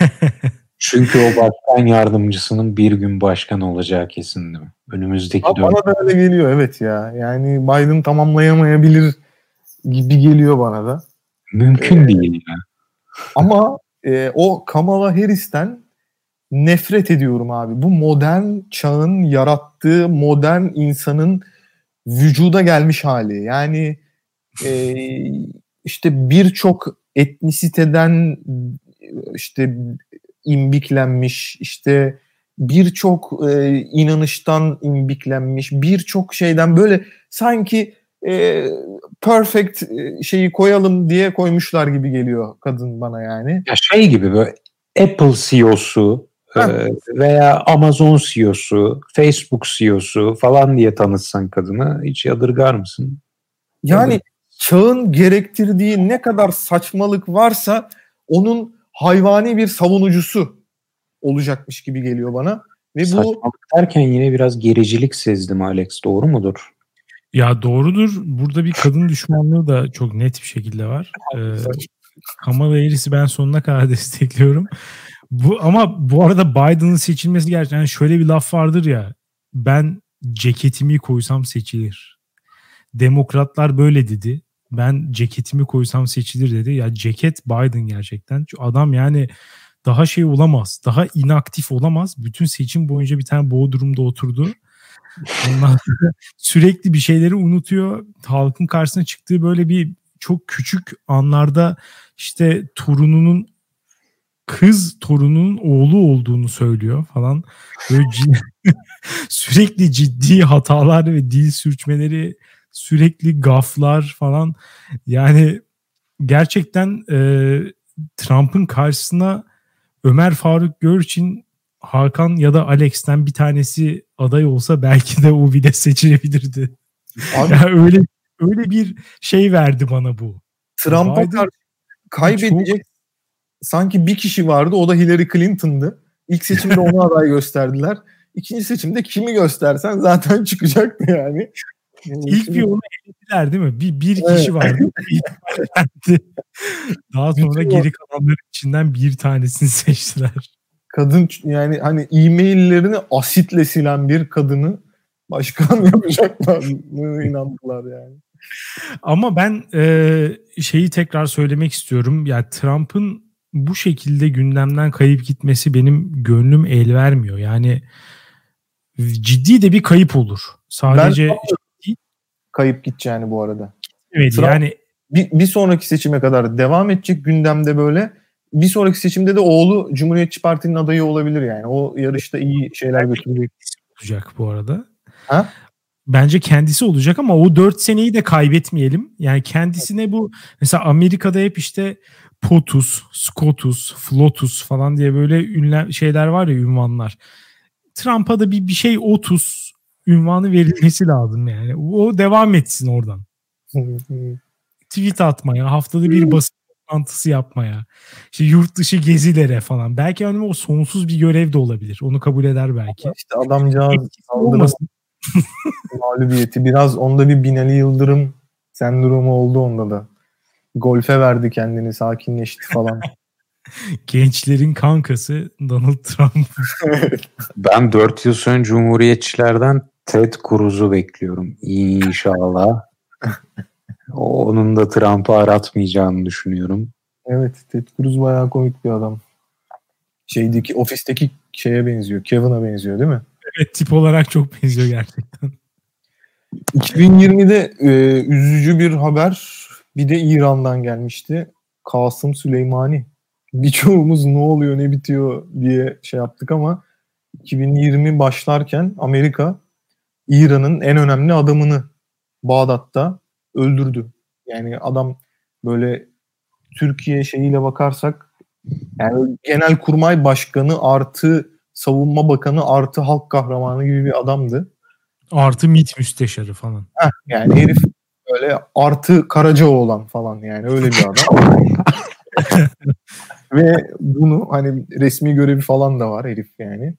[laughs] Çünkü o başkan yardımcısının bir gün başkan olacağı kesin değil mi? Önümüzdeki Ama dönem. bana da öyle geliyor evet ya. Yani Biden tamamlayamayabilir gibi geliyor bana da. Mümkün değil ya. Ama e, o Kamala Harris'ten nefret ediyorum abi. Bu modern çağın yarattığı modern insanın vücuda gelmiş hali. Yani e, işte birçok etnisiteden işte imbiklenmiş, işte birçok e, inanıştan imbiklenmiş, birçok şeyden böyle sanki e, perfect e, şeyi koyalım diye koymuşlar gibi geliyor kadın bana yani. Ya şey gibi böyle Apple CEO'su Heh. e, veya Amazon CEO'su, Facebook CEO'su falan diye tanıtsan kadını hiç yadırgar mısın? Yani çağın gerektirdiği ne kadar saçmalık varsa onun hayvani bir savunucusu olacakmış gibi geliyor bana. Ve bu Saçmalık derken yine biraz gericilik sezdim Alex. Doğru mudur? Ya doğrudur. Burada bir kadın düşmanlığı da çok net bir şekilde var. Ee, Kamala Harris'i ben sonuna kadar [laughs] destekliyorum. Bu ama bu arada Biden'ın seçilmesi gerçekten şöyle bir laf vardır ya. Ben ceketimi koysam seçilir. Demokratlar böyle dedi. Ben ceketimi koysam seçilir dedi. Ya ceket Biden gerçekten. Çünkü adam yani daha şey olamaz. Daha inaktif olamaz. Bütün seçim boyunca bir tane Bodrum'da oturdu. Ondan [laughs] sürekli bir şeyleri unutuyor. Halkın karşısına çıktığı böyle bir çok küçük anlarda işte torununun kız torununun oğlu olduğunu söylüyor falan. Böyle cid- [laughs] sürekli ciddi hatalar ve dil sürçmeleri, sürekli gaflar falan. Yani gerçekten e, Trump'ın karşısına Ömer Faruk Görçin, Hakan ya da Alex'ten bir tanesi aday olsa belki de o bile seçilebilirdi. abi, Ya öyle öyle bir şey verdi bana bu. Trump'a karşı kaybedecek sanki bir kişi vardı o da Hillary Clinton'dı. İlk seçimde onu [laughs] aday gösterdiler. İkinci seçimde kimi göstersen zaten [laughs] çıkacaktı yani. İlk bir onu elediler değil mi? Bir, bir Evet. kişi vardı. [laughs] Daha sonra Bütün geri kalanların içinden bir tanesini seçtiler. kadın yani hani e-maillerini asitle silen bir kadını başkan yapacaklarına inandılar yani. Ama ben e, şeyi tekrar söylemek istiyorum. Yani Trump'ın bu şekilde gündemden kayıp gitmesi benim gönlüm el vermiyor. Yani ciddi de bir kayıp olur. Sadece Kayıp gideceğini bu arada. evet, Trump- yani Bir, bir sonraki seçime kadar devam edecek gündemde böyle. Bir sonraki seçimde de oğlu Cumhuriyetçi Parti'nin adayı olabilir yani. O yarışta iyi şeyler götürecek. olacak bu arada. Ha? Bence kendisi olacak ama o 4 seneyi de kaybetmeyelim. Yani kendisine bu mesela Amerika'da hep işte POTUS, SCOTUS, FLOTUS falan diye böyle ünlem şeyler var ya ünvanlar. Trump'a da bir bir şey OTUS ünvanı verilmesi lazım yani. O devam etsin oradan. Tweet atmaya, haftada bir basın toplantısı yapmaya, işte yurt dışı gezilere falan. Belki hani o sonsuz bir görev de olabilir. Onu kabul eder belki. işte adamcağız mağlubiyeti. Biraz onda bir Binali Yıldırım sendromu oldu onda da. Golfe verdi kendini sakinleşti falan. [laughs] Gençlerin kankası Donald Trump. [laughs] Ben 4 yıl sonra Cumhuriyetçilerden Ted Cruz'u bekliyorum. İnşallah. Onun da Trump'ı aratmayacağını düşünüyorum. evet Ted Cruz bayağı komik bir adam. Şeydeki ofisteki şeye benziyor. Kevin'a benziyor değil mi? Evet tip olarak çok benziyor gerçekten. 2020'de e, üzücü bir haber bir de İran'dan gelmişti. Kasım Süleymani birçoğumuz ne oluyor ne bitiyor diye şey yaptık ama 2020 başlarken Amerika İran'ın en önemli adamını Bağdat'ta öldürdü. Yani adam böyle Türkiye şeyiyle bakarsak yani genel kurmay başkanı artı savunma bakanı artı halk kahramanı gibi bir adamdı. Artı MİT müsteşarı falan. Heh, yani herif böyle artı Karacaoğlan falan yani öyle bir adam. [laughs] Ve bunu hani resmi görevi falan da var herif yani.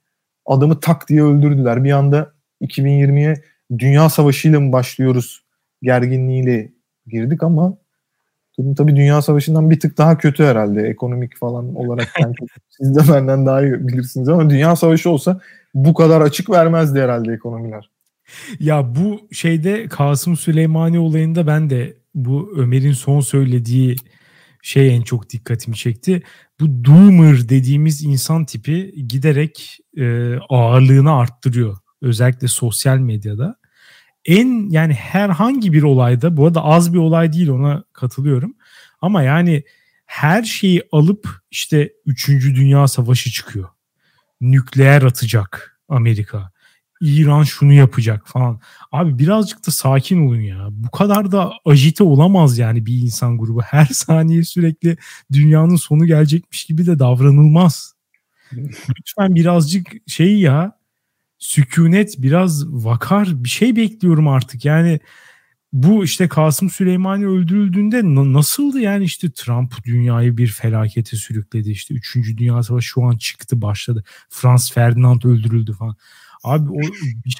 Adamı tak diye öldürdüler. Bir anda 2020'ye Dünya Savaşı'yla mı başlıyoruz gerginliğiyle girdik ama durum tabii Dünya Savaşı'ndan bir tık daha kötü herhalde ekonomik falan olarak. Yani [laughs] siz de benden daha iyi bilirsiniz ama Dünya Savaşı olsa bu kadar açık vermezdi herhalde ekonomiler. Ya bu şeyde Kasım Süleymani olayında ben de bu Ömer'in son söylediği şey en çok dikkatimi çekti. Bu doomer dediğimiz insan tipi giderek e, ağırlığını arttırıyor. Özellikle sosyal medyada. En yani herhangi bir olayda bu arada az bir olay değil ona katılıyorum. Ama yani her şeyi alıp işte 3. Dünya Savaşı çıkıyor. Nükleer atacak Amerika. İran şunu yapacak falan. Abi birazcık da sakin olun ya. Bu kadar da ajite olamaz yani bir insan grubu. [laughs] Her saniye sürekli dünyanın sonu gelecekmiş gibi de davranılmaz. Lütfen birazcık şey ya sükunet biraz vakar bir şey bekliyorum artık. Yani bu işte Kasım Süleymani öldürüldüğünde nasıldı yani işte Trump dünyayı bir felakete sürükledi işte 3. Dünya Savaşı şu an çıktı başladı. Franz Ferdinand öldürüldü falan. Abi o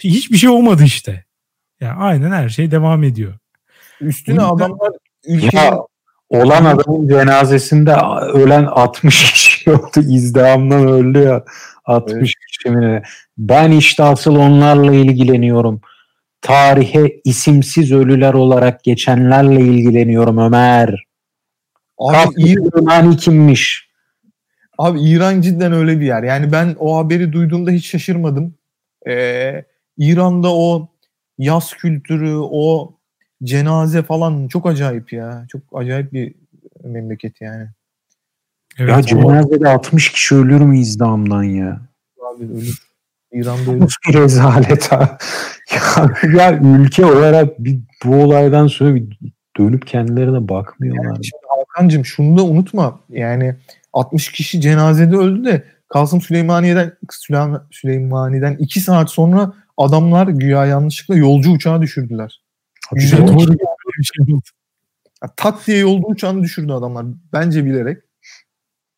şey, hiçbir şey olmadı işte. Yani aynen her şey devam ediyor. Üstüne Bunu adamlar ülkenin... Ya, olan adamın cenazesinde ölen 60 kişi [laughs] oldu. İzdihamdan öldü ya. 60 evet. kişi mi? Ben işte asıl onlarla ilgileniyorum. Tarihe isimsiz ölüler olarak geçenlerle ilgileniyorum Ömer. Abi İran kimmiş? Abi İran cidden öyle bir yer. Yani ben o haberi duyduğumda hiç şaşırmadım. Ee, İran'da o yaz kültürü, o cenaze falan çok acayip ya. Çok acayip bir memleket yani. Evet, ya cenazede 60 kişi ölür mü izdamdan ya? Abi ölür. İran'da ölür. bir rezalet ha. ya, ya ülke olarak bir, bu olaydan sonra bir dönüp kendilerine bakmıyorlar. Yani şimdi Hakan'cığım şunu da unutma. Yani 60 kişi cenazede öldü de Kasım Süleymaniye'den Süleymaniye'den 2 saat sonra adamlar güya yanlışlıkla yolcu uçağı düşürdüler. Güzel doğru bir şey tak diye yolcu uçağını düşürdü adamlar. Bence bilerek.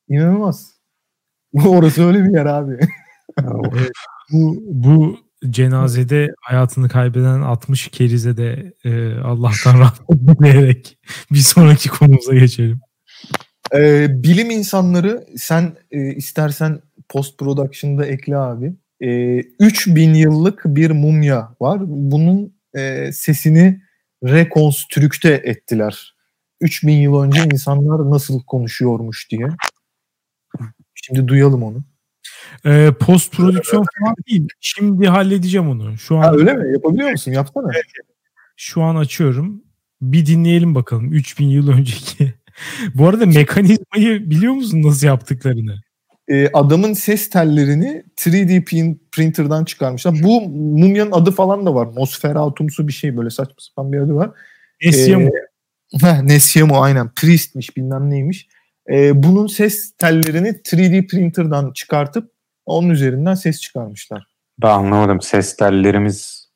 İnanılmaz. [laughs] Orası öyle bir yer abi. bu, bu cenazede hayatını kaybeden 60 kerize de e, Allah'tan [laughs] rahmet dileyerek bir sonraki konumuza geçelim. Ee, bilim insanları sen e, istersen post production'da ekle abi. E, 3000 yıllık bir mumya var. Bunun e, sesini rekonstrükte ettiler. 3000 yıl önce insanlar nasıl konuşuyormuş diye. Şimdi duyalım onu. Ee, post prodüksiyon falan değil. Şimdi halledeceğim onu. Şu an ha, öyle mi? Yapabiliyor musun? Yapsana. Şu an açıyorum. Bir dinleyelim bakalım 3000 yıl önceki. Bu arada mekanizmayı biliyor musun nasıl yaptıklarını? Ee, adamın ses tellerini 3D printer'dan çıkarmışlar. Bu mumyanın adı falan da var. Nosferatumsu bir şey böyle saçma sapan bir adı var. Nesyamu. [laughs] Ee, Nesyamu aynen. Priest'miş bilmem neymiş. Ee, bunun ses tellerini 3D printer'dan çıkartıp onun üzerinden ses çıkarmışlar. Ben anlamadım. Ses tellerimiz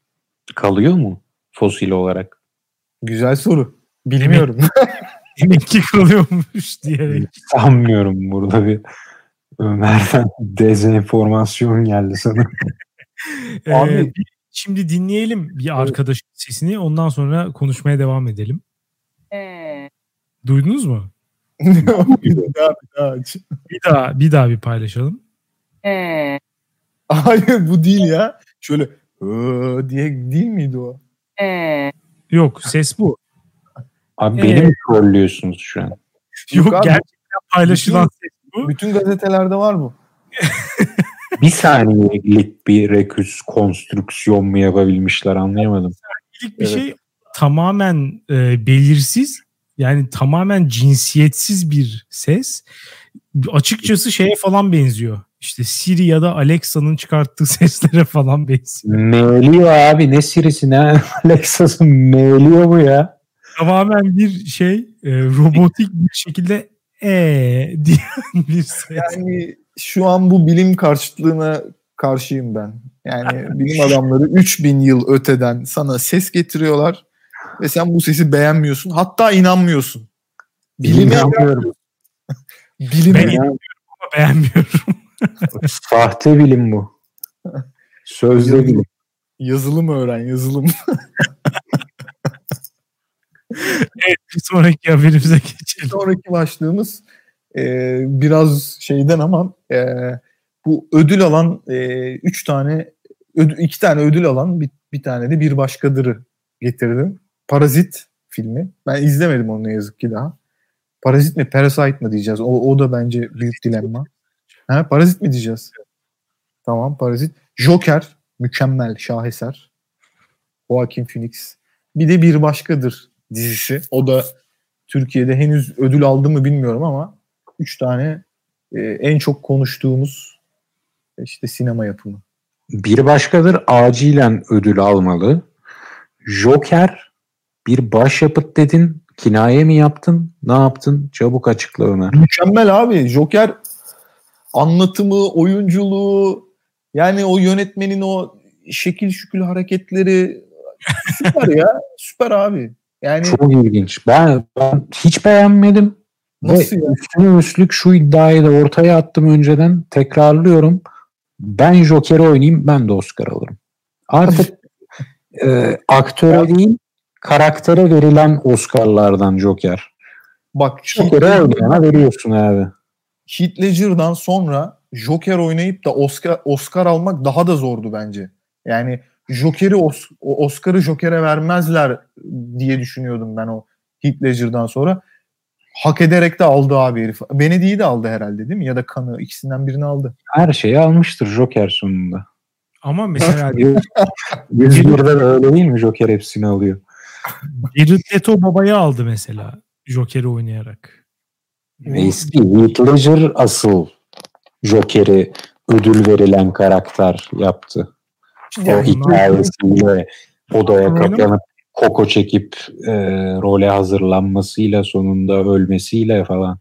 kalıyor mu fosil olarak? Güzel soru. Bilmiyorum. [laughs] Demek ki kalıyormuş diyerek. Sanmıyorum burada bir Ömer'den dezenformasyon geldi sana. Abi, şimdi dinleyelim bir arkadaş sesini. Ondan sonra konuşmaya devam edelim. Ee. Duydunuz mu? bir daha bir daha aç. Bir daha bir daha bir paylaşalım. Ee. Hayır bu değil ya. Şöyle diye değil miydi o? Ee. Yok ses bu. Abi ee. beni mi trollüyorsunuz şu an? [laughs] Yok, Yok gerçekten paylaşılan bütün, ses bu. Bütün gazetelerde var bu. [laughs] bir saniyelik bir reküs konstrüksiyon mu yapabilmişler anlayamadım. Bir evet. şey tamamen e, belirsiz yani tamamen cinsiyetsiz bir ses. açıkçası şeye falan benziyor. İşte Siri ya da Alexa'nın çıkarttığı [laughs] seslere falan benziyor. Meğliyor abi ne Siri'si ne Alexa'sı meğliyor bu ya. Tamamen bir şey e, robotik bir şekilde e diye bir [laughs] ses. Yani şu an bu bilim karşıtlığına karşıyım ben. Yani [laughs] bilim adamları 3000 yıl öteden sana ses getiriyorlar ve sen bu sesi beğenmiyorsun. Hatta inanmıyorsun. Bilime İnanmıyorum. [laughs] bilime Ben inanmıyorum ama beğenmiyorum. Sahte bilim bu. Sözde bilim. yazılım öğren yazılım. Evet bir sonraki haberimize geçelim. Sonraki başlığımız e, biraz şeyden ama e, bu ödül alan e, üç tane ödül, iki tane ödül alan bir, bir tane de bir başkadırı getirdim. Parazit filmi. Ben izlemedim onu ne yazık ki daha. Parazit mi Parasite mı diyeceğiz? O, o da bence büyük dilemma. Ha, Parazit mi diyeceğiz? Tamam Parazit. Joker mükemmel şaheser. Joaquin Phoenix. Bir de bir başkadır dizisi. O da Türkiye'de henüz ödül aldı mı bilmiyorum ama üç tane e, en çok konuştuğumuz işte sinema yapımı. Bir başkadır acilen ödül almalı. Joker bir başyapıt dedin. Kinaye mi yaptın? Ne yaptın? Çabuk açıkla Ömer. Mükemmel abi. Joker anlatımı, oyunculuğu yani o yönetmenin o şekil şükül hareketleri süper ya. [laughs] Süper abi. Yani Çok ilginç. Ben, ben hiç beğenmedim. Nasıl Ve ya? üstüne üstlük şu iddiayı da ortaya attım önceden. Tekrarlıyorum. Ben Joker'i oynayayım ben de Oscar alırım. Artık [laughs] e, aktöre değil karaktere verilen Oscar'lardan Joker. bak Joker'i oynayana veriyorsun abi. Heath Ledger'dan sonra Joker oynayıp da Oscar Oscar almak daha da zordu bence. Yani Joker'i Oscar'ı Joker'e vermezler diye düşünüyordum ben o Heath Ledger'dan sonra. Hak ederek de aldı abi herif. Benedict'i de aldı herhalde değil mi? Ya da Kanı ikisinden birini aldı. Her şeyi almıştır Joker sonunda. Ama mesela [laughs] 101'de de öyle değil mi Joker hepsini alıyor. Jared Leto babayı aldı mesela Joker'i oynayarak. Eski Heath Ledger asıl Joker'i ödül verilen karakter yaptı. O hikayesiyle odaya kapanıp koko çekip e, role hazırlanmasıyla sonunda ölmesiyle falan.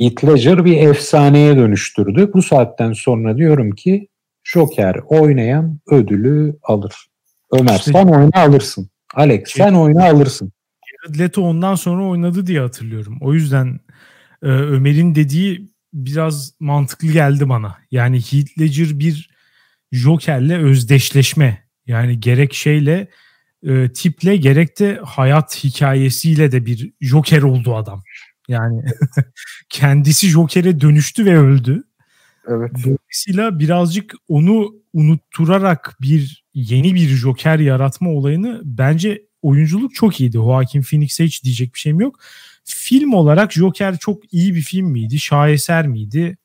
Heath Ledger bir efsaneye dönüştürdü. Bu saatten sonra diyorum ki Joker oynayan ödülü alır. Ömer İşte- sen oyna alırsın. Alex Şey- sen oyna alırsın. Jared Leto ondan sonra oynadı diye hatırlıyorum. O yüzden e, Ömer'in dediği biraz mantıklı geldi bana. Yani Heath Ledger bir Joker'le özdeşleşme. Yani gerek şeyle e, tiple gerek de hayat hikayesiyle de bir Joker oldu adam. Yani [laughs] kendisi Joker'e dönüştü ve öldü. Evet. Dolayısıyla birazcık onu unutturarak bir yeni bir Joker yaratma olayını bence oyunculuk çok iyiydi. Joaquin Phoenix'e hiç diyecek bir şeyim yok. Film olarak Joker çok iyi bir film miydi? Şaheser miydi?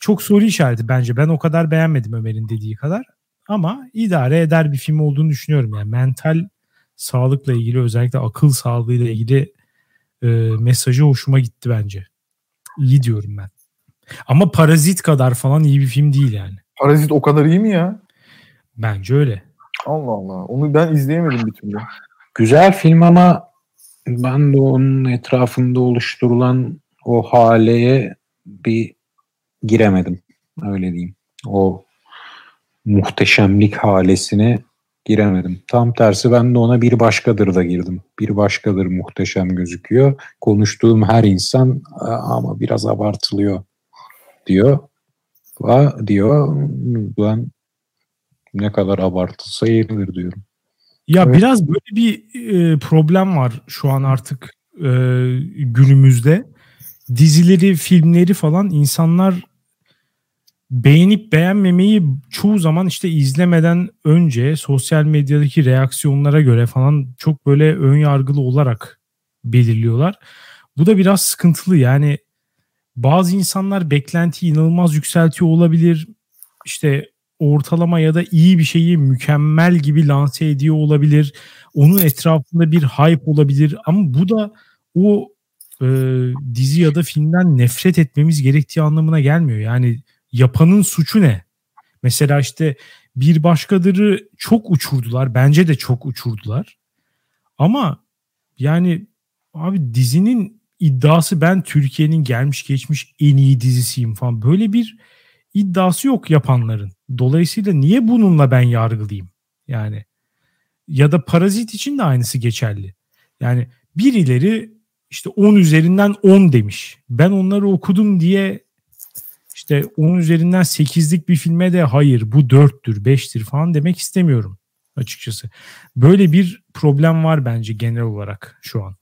Çok soru işareti bence. Ben o kadar beğenmedim Ömer'in dediği kadar. Ama idare eder bir film olduğunu düşünüyorum. Yani mental sağlıkla ilgili özellikle akıl sağlığıyla ilgili e, mesajı hoşuma gitti bence. İyi diyorum ben. Ama Parazit kadar falan iyi bir film değil yani. Parazit o kadar iyi mi ya? Bence öyle. Allah Allah. Onu ben izleyemedim bir türlü. Güzel film ama ben de onun etrafında oluşturulan o haleye bir giremedim. Öyle diyeyim. O muhteşemlik halesine giremedim. Tam tersi ben de ona bir başkadır da girdim. Bir başkadır muhteşem gözüküyor. Konuştuğum her insan "Aa, ama biraz abartılıyor diyor. Va diyor ben ne kadar abartılsa yeridir diyorum. Ya Evet. biraz böyle bir e, problem var şu an artık e, günümüzde. Dizileri, filmleri falan insanlar beğenip beğenmemeyi çoğu zaman işte izlemeden önce sosyal medyadaki reaksiyonlara göre falan çok böyle ön yargılı olarak belirliyorlar. Bu da biraz sıkıntılı yani bazı insanlar beklentiyi inanılmaz yükseltiyor olabilir. İşte ortalama ya da iyi bir şeyi mükemmel gibi lanse ediyor olabilir. Onun etrafında bir hype olabilir ama bu da o e, dizi ya da filmden nefret etmemiz gerektiği anlamına gelmiyor. Yani yapanın suçu ne? Mesela işte bir başkadırı çok uçurdular. Bence de çok uçurdular. Ama yani abi dizinin iddiası ben Türkiye'nin gelmiş geçmiş en iyi dizisiyim falan. Böyle bir iddiası yok yapanların. Dolayısıyla niye bununla ben yargılayayım? Yani ya da Parazit için de aynısı geçerli. Yani birileri işte 10 üzerinden 10 demiş. Ben onları okudum diye işte 10 üzerinden 8'lik bir filme de hayır bu 4'tür 5'tir falan demek istemiyorum açıkçası. Böyle bir problem var bence genel olarak şu an.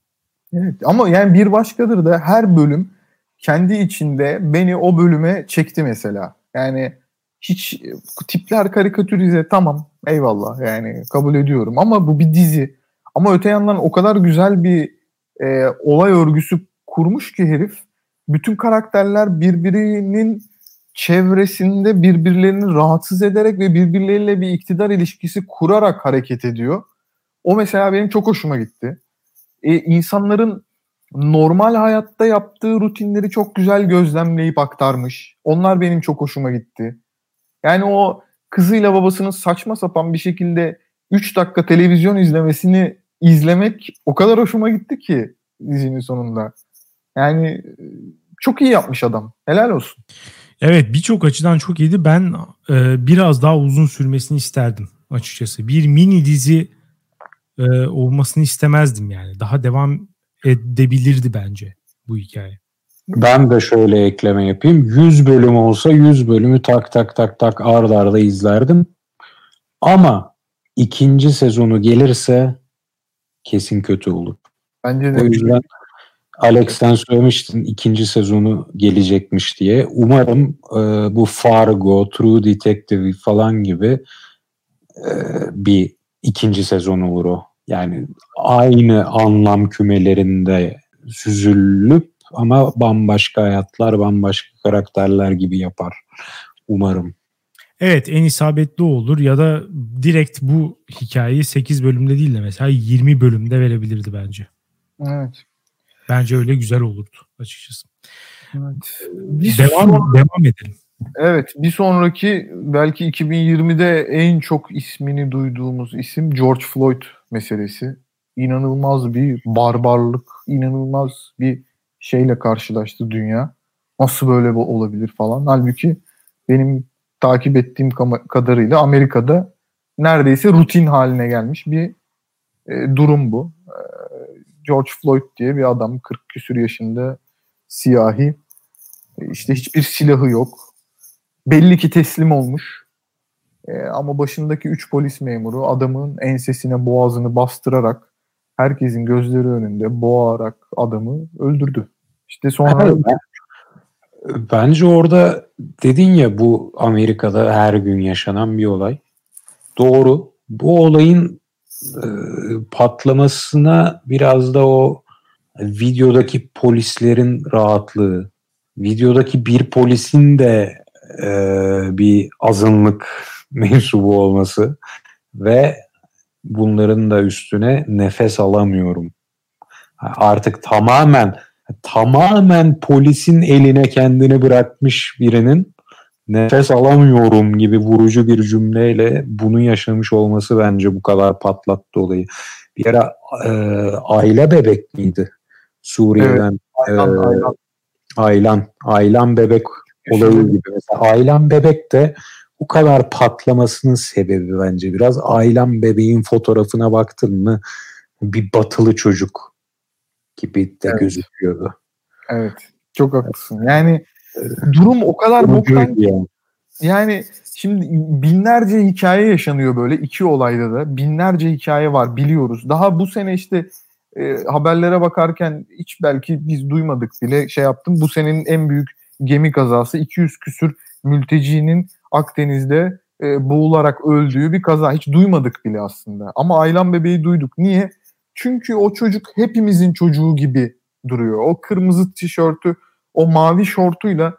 Evet ama yani bir başkadır da her bölüm kendi içinde beni o bölüme çekti mesela. Yani hiç tipler karikatürize tamam eyvallah yani kabul ediyorum ama bu bir dizi. Ama öte yandan o kadar güzel bir e, olay örgüsü kurmuş ki herif bütün karakterler birbirinin çevresinde birbirlerini rahatsız ederek ve birbirleriyle bir iktidar ilişkisi kurarak hareket ediyor. O mesela benim çok hoşuma gitti. E, insanların normal hayatta yaptığı rutinleri çok güzel gözlemleyip aktarmış. Onlar benim çok hoşuma gitti. Yani o kızıyla babasının saçma sapan bir şekilde 3 dakika televizyon izlemesini izlemek o kadar hoşuma gitti ki dizinin sonunda. Yani e, çok iyi yapmış adam. Helal olsun. Evet birçok açıdan çok iyiydi. Ben e, biraz daha uzun sürmesini isterdim açıkçası. Bir mini dizi e, olmasını istemezdim yani. Daha devam edebilirdi bence bu hikaye. Ben de şöyle ekleme yapayım. 100 bölüm olsa 100 bölümü tak tak tak tak arda arda izlerdim. Ama ikinci sezonu gelirse kesin kötü olur. Bence de. O yüzden Alex sen söylemiştin ikinci sezonu gelecekmiş diye. Umarım e, bu Fargo, True Detective falan gibi e, bir ikinci sezon olur o. Yani aynı anlam kümelerinde süzülüp ama bambaşka hayatlar, bambaşka karakterler gibi yapar. Umarım. Evet en isabetli olur ya da direkt bu hikayeyi 8 bölümde değil de mesela 20 bölümde verebilirdi bence. Evet. Bence öyle güzel olurdu açıkçası. Evet. Bir devam son... devam edelim. Evet, bir sonraki belki 2020'de en çok ismini duyduğumuz isim George Floyd meselesi. İnanılmaz bir barbarlık, inanılmaz bir şeyle karşılaştı dünya. Nasıl böyle olabilir falan. Halbuki benim takip ettiğim kadarıyla Amerika'da neredeyse rutin haline gelmiş bir e, durum bu. E, George Floyd diye bir adam 40 küsür yaşında siyahi e, işte hiçbir silahı yok. Belli ki teslim olmuş. E, ama başındaki 3 polis memuru adamın ensesine boğazını bastırarak herkesin gözleri önünde boğarak adamı öldürdü. İşte sonra Bence orada dedin ya bu Amerika'da her gün yaşanan bir olay. Doğru. Bu olayın e, patlamasına biraz da o videodaki polislerin rahatlığı, videodaki bir polisin de e, bir azınlık [laughs] mensubu olması ve bunların da üstüne nefes alamıyorum. Artık tamamen tamamen polisin eline kendini bırakmış birinin nefes alamıyorum gibi vurucu bir cümleyle bunu yaşamış olması bence bu kadar patlattı olayı. Bir ara e, aile bebek miydi? Suriye'den evet, aylan, e, aylan. aylan, aylan bebek olayı gibi. Mesela aylan bebek de bu kadar patlamasının sebebi bence biraz aylan bebeğin fotoğrafına baktın mı bir batılı çocuk gibi de evet. gözüküyordu. Evet. Çok haklısın. Yani durum o kadar boktan yani. yani şimdi binlerce hikaye yaşanıyor böyle iki olayda da. Binlerce hikaye var biliyoruz. Daha bu sene işte e, haberlere bakarken hiç belki biz duymadık bile şey yaptım. Bu senenin en büyük gemi kazası 200 küsür mültecinin Akdeniz'de e, boğularak öldüğü bir kaza. Hiç duymadık bile aslında. Ama Aylan bebeği duyduk. Niye? Çünkü o çocuk hepimizin çocuğu gibi duruyor. O kırmızı tişörtü, o mavi şortuyla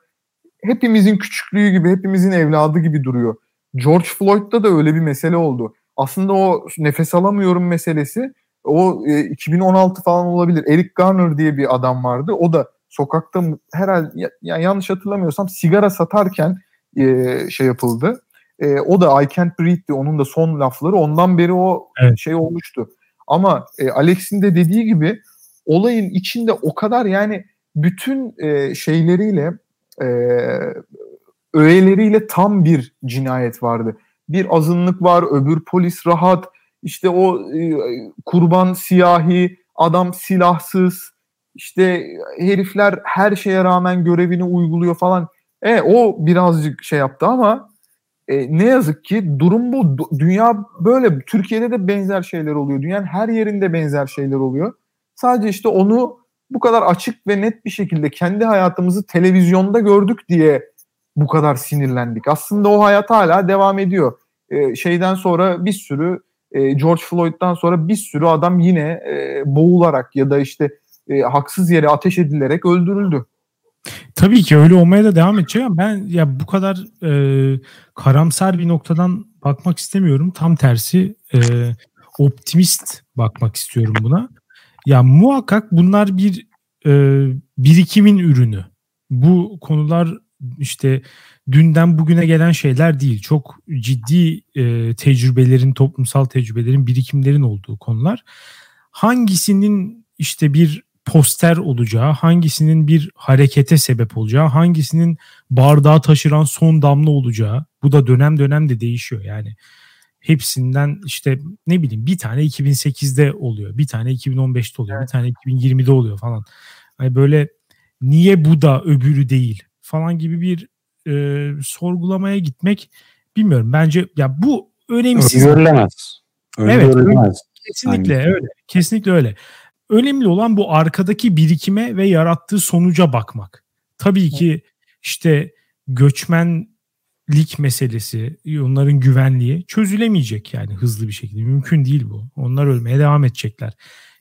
hepimizin küçüklüğü gibi, hepimizin evladı gibi duruyor. George Floyd'da da öyle bir mesele oldu. Aslında o nefes alamıyorum meselesi O e, 2016 falan olabilir. Eric Garner diye bir adam vardı. O da sokakta herhalde ya, ya yanlış hatırlamıyorsam sigara satarken e, şey yapıldı. E, o da I can't breathe'di. Onun da son lafları. Ondan beri o evet. şey olmuştu. Ama e, Alex'in de dediği gibi olayın içinde o kadar yani bütün e, şeyleriyle e, öğeleriyle tam bir cinayet vardı. Bir azınlık var, öbür polis rahat, işte o e, kurban siyahi, adam silahsız, işte herifler her şeye rağmen görevini uyguluyor falan. E o birazcık şey yaptı ama e, ne yazık ki durum bu. Dünya böyle. Türkiye'de de benzer şeyler oluyor. Dünyanın her yerinde benzer şeyler oluyor. Sadece işte onu bu kadar açık ve net bir şekilde kendi hayatımızı televizyonda gördük diye bu kadar sinirlendik. Aslında o hayat hala devam ediyor. E, şeyden sonra bir sürü e, George Floyd'dan sonra bir sürü adam yine e, boğularak ya da işte e, haksız yere ateş edilerek öldürüldü. Tabii ki öyle olmaya da devam edecek ama ben ya bu kadar e, karamsar bir noktadan bakmak istemiyorum. Tam tersi e, optimist bakmak istiyorum buna. Ya muhakkak bunlar bir e, birikimin ürünü. Bu konular işte dünden bugüne gelen şeyler değil. Çok ciddi e, tecrübelerin, toplumsal tecrübelerin, birikimlerin olduğu konular. Hangisinin işte bir poster olacağı, hangisinin bir harekete sebep olacağı, hangisinin bardağı taşıran son damla olacağı. Bu da dönem dönem de değişiyor yani. Hepsinden işte ne bileyim bir tane 2008'de oluyor, bir tane 2015'te oluyor, evet. bir tane 2020'de oluyor falan. Hani böyle niye bu da öbürü değil falan gibi bir e, sorgulamaya gitmek bilmiyorum. Bence ya bu önemsiz. Öngörülemez. Evet, kesinlikle Hangi? öyle. Kesinlikle öyle. Önemli olan bu arkadaki birikime ve yarattığı sonuca bakmak. Tabii ki işte göçmenlik meselesi, onların güvenliği çözülemeyecek yani hızlı bir şekilde. Mümkün değil bu. Onlar ölmeye devam edecekler.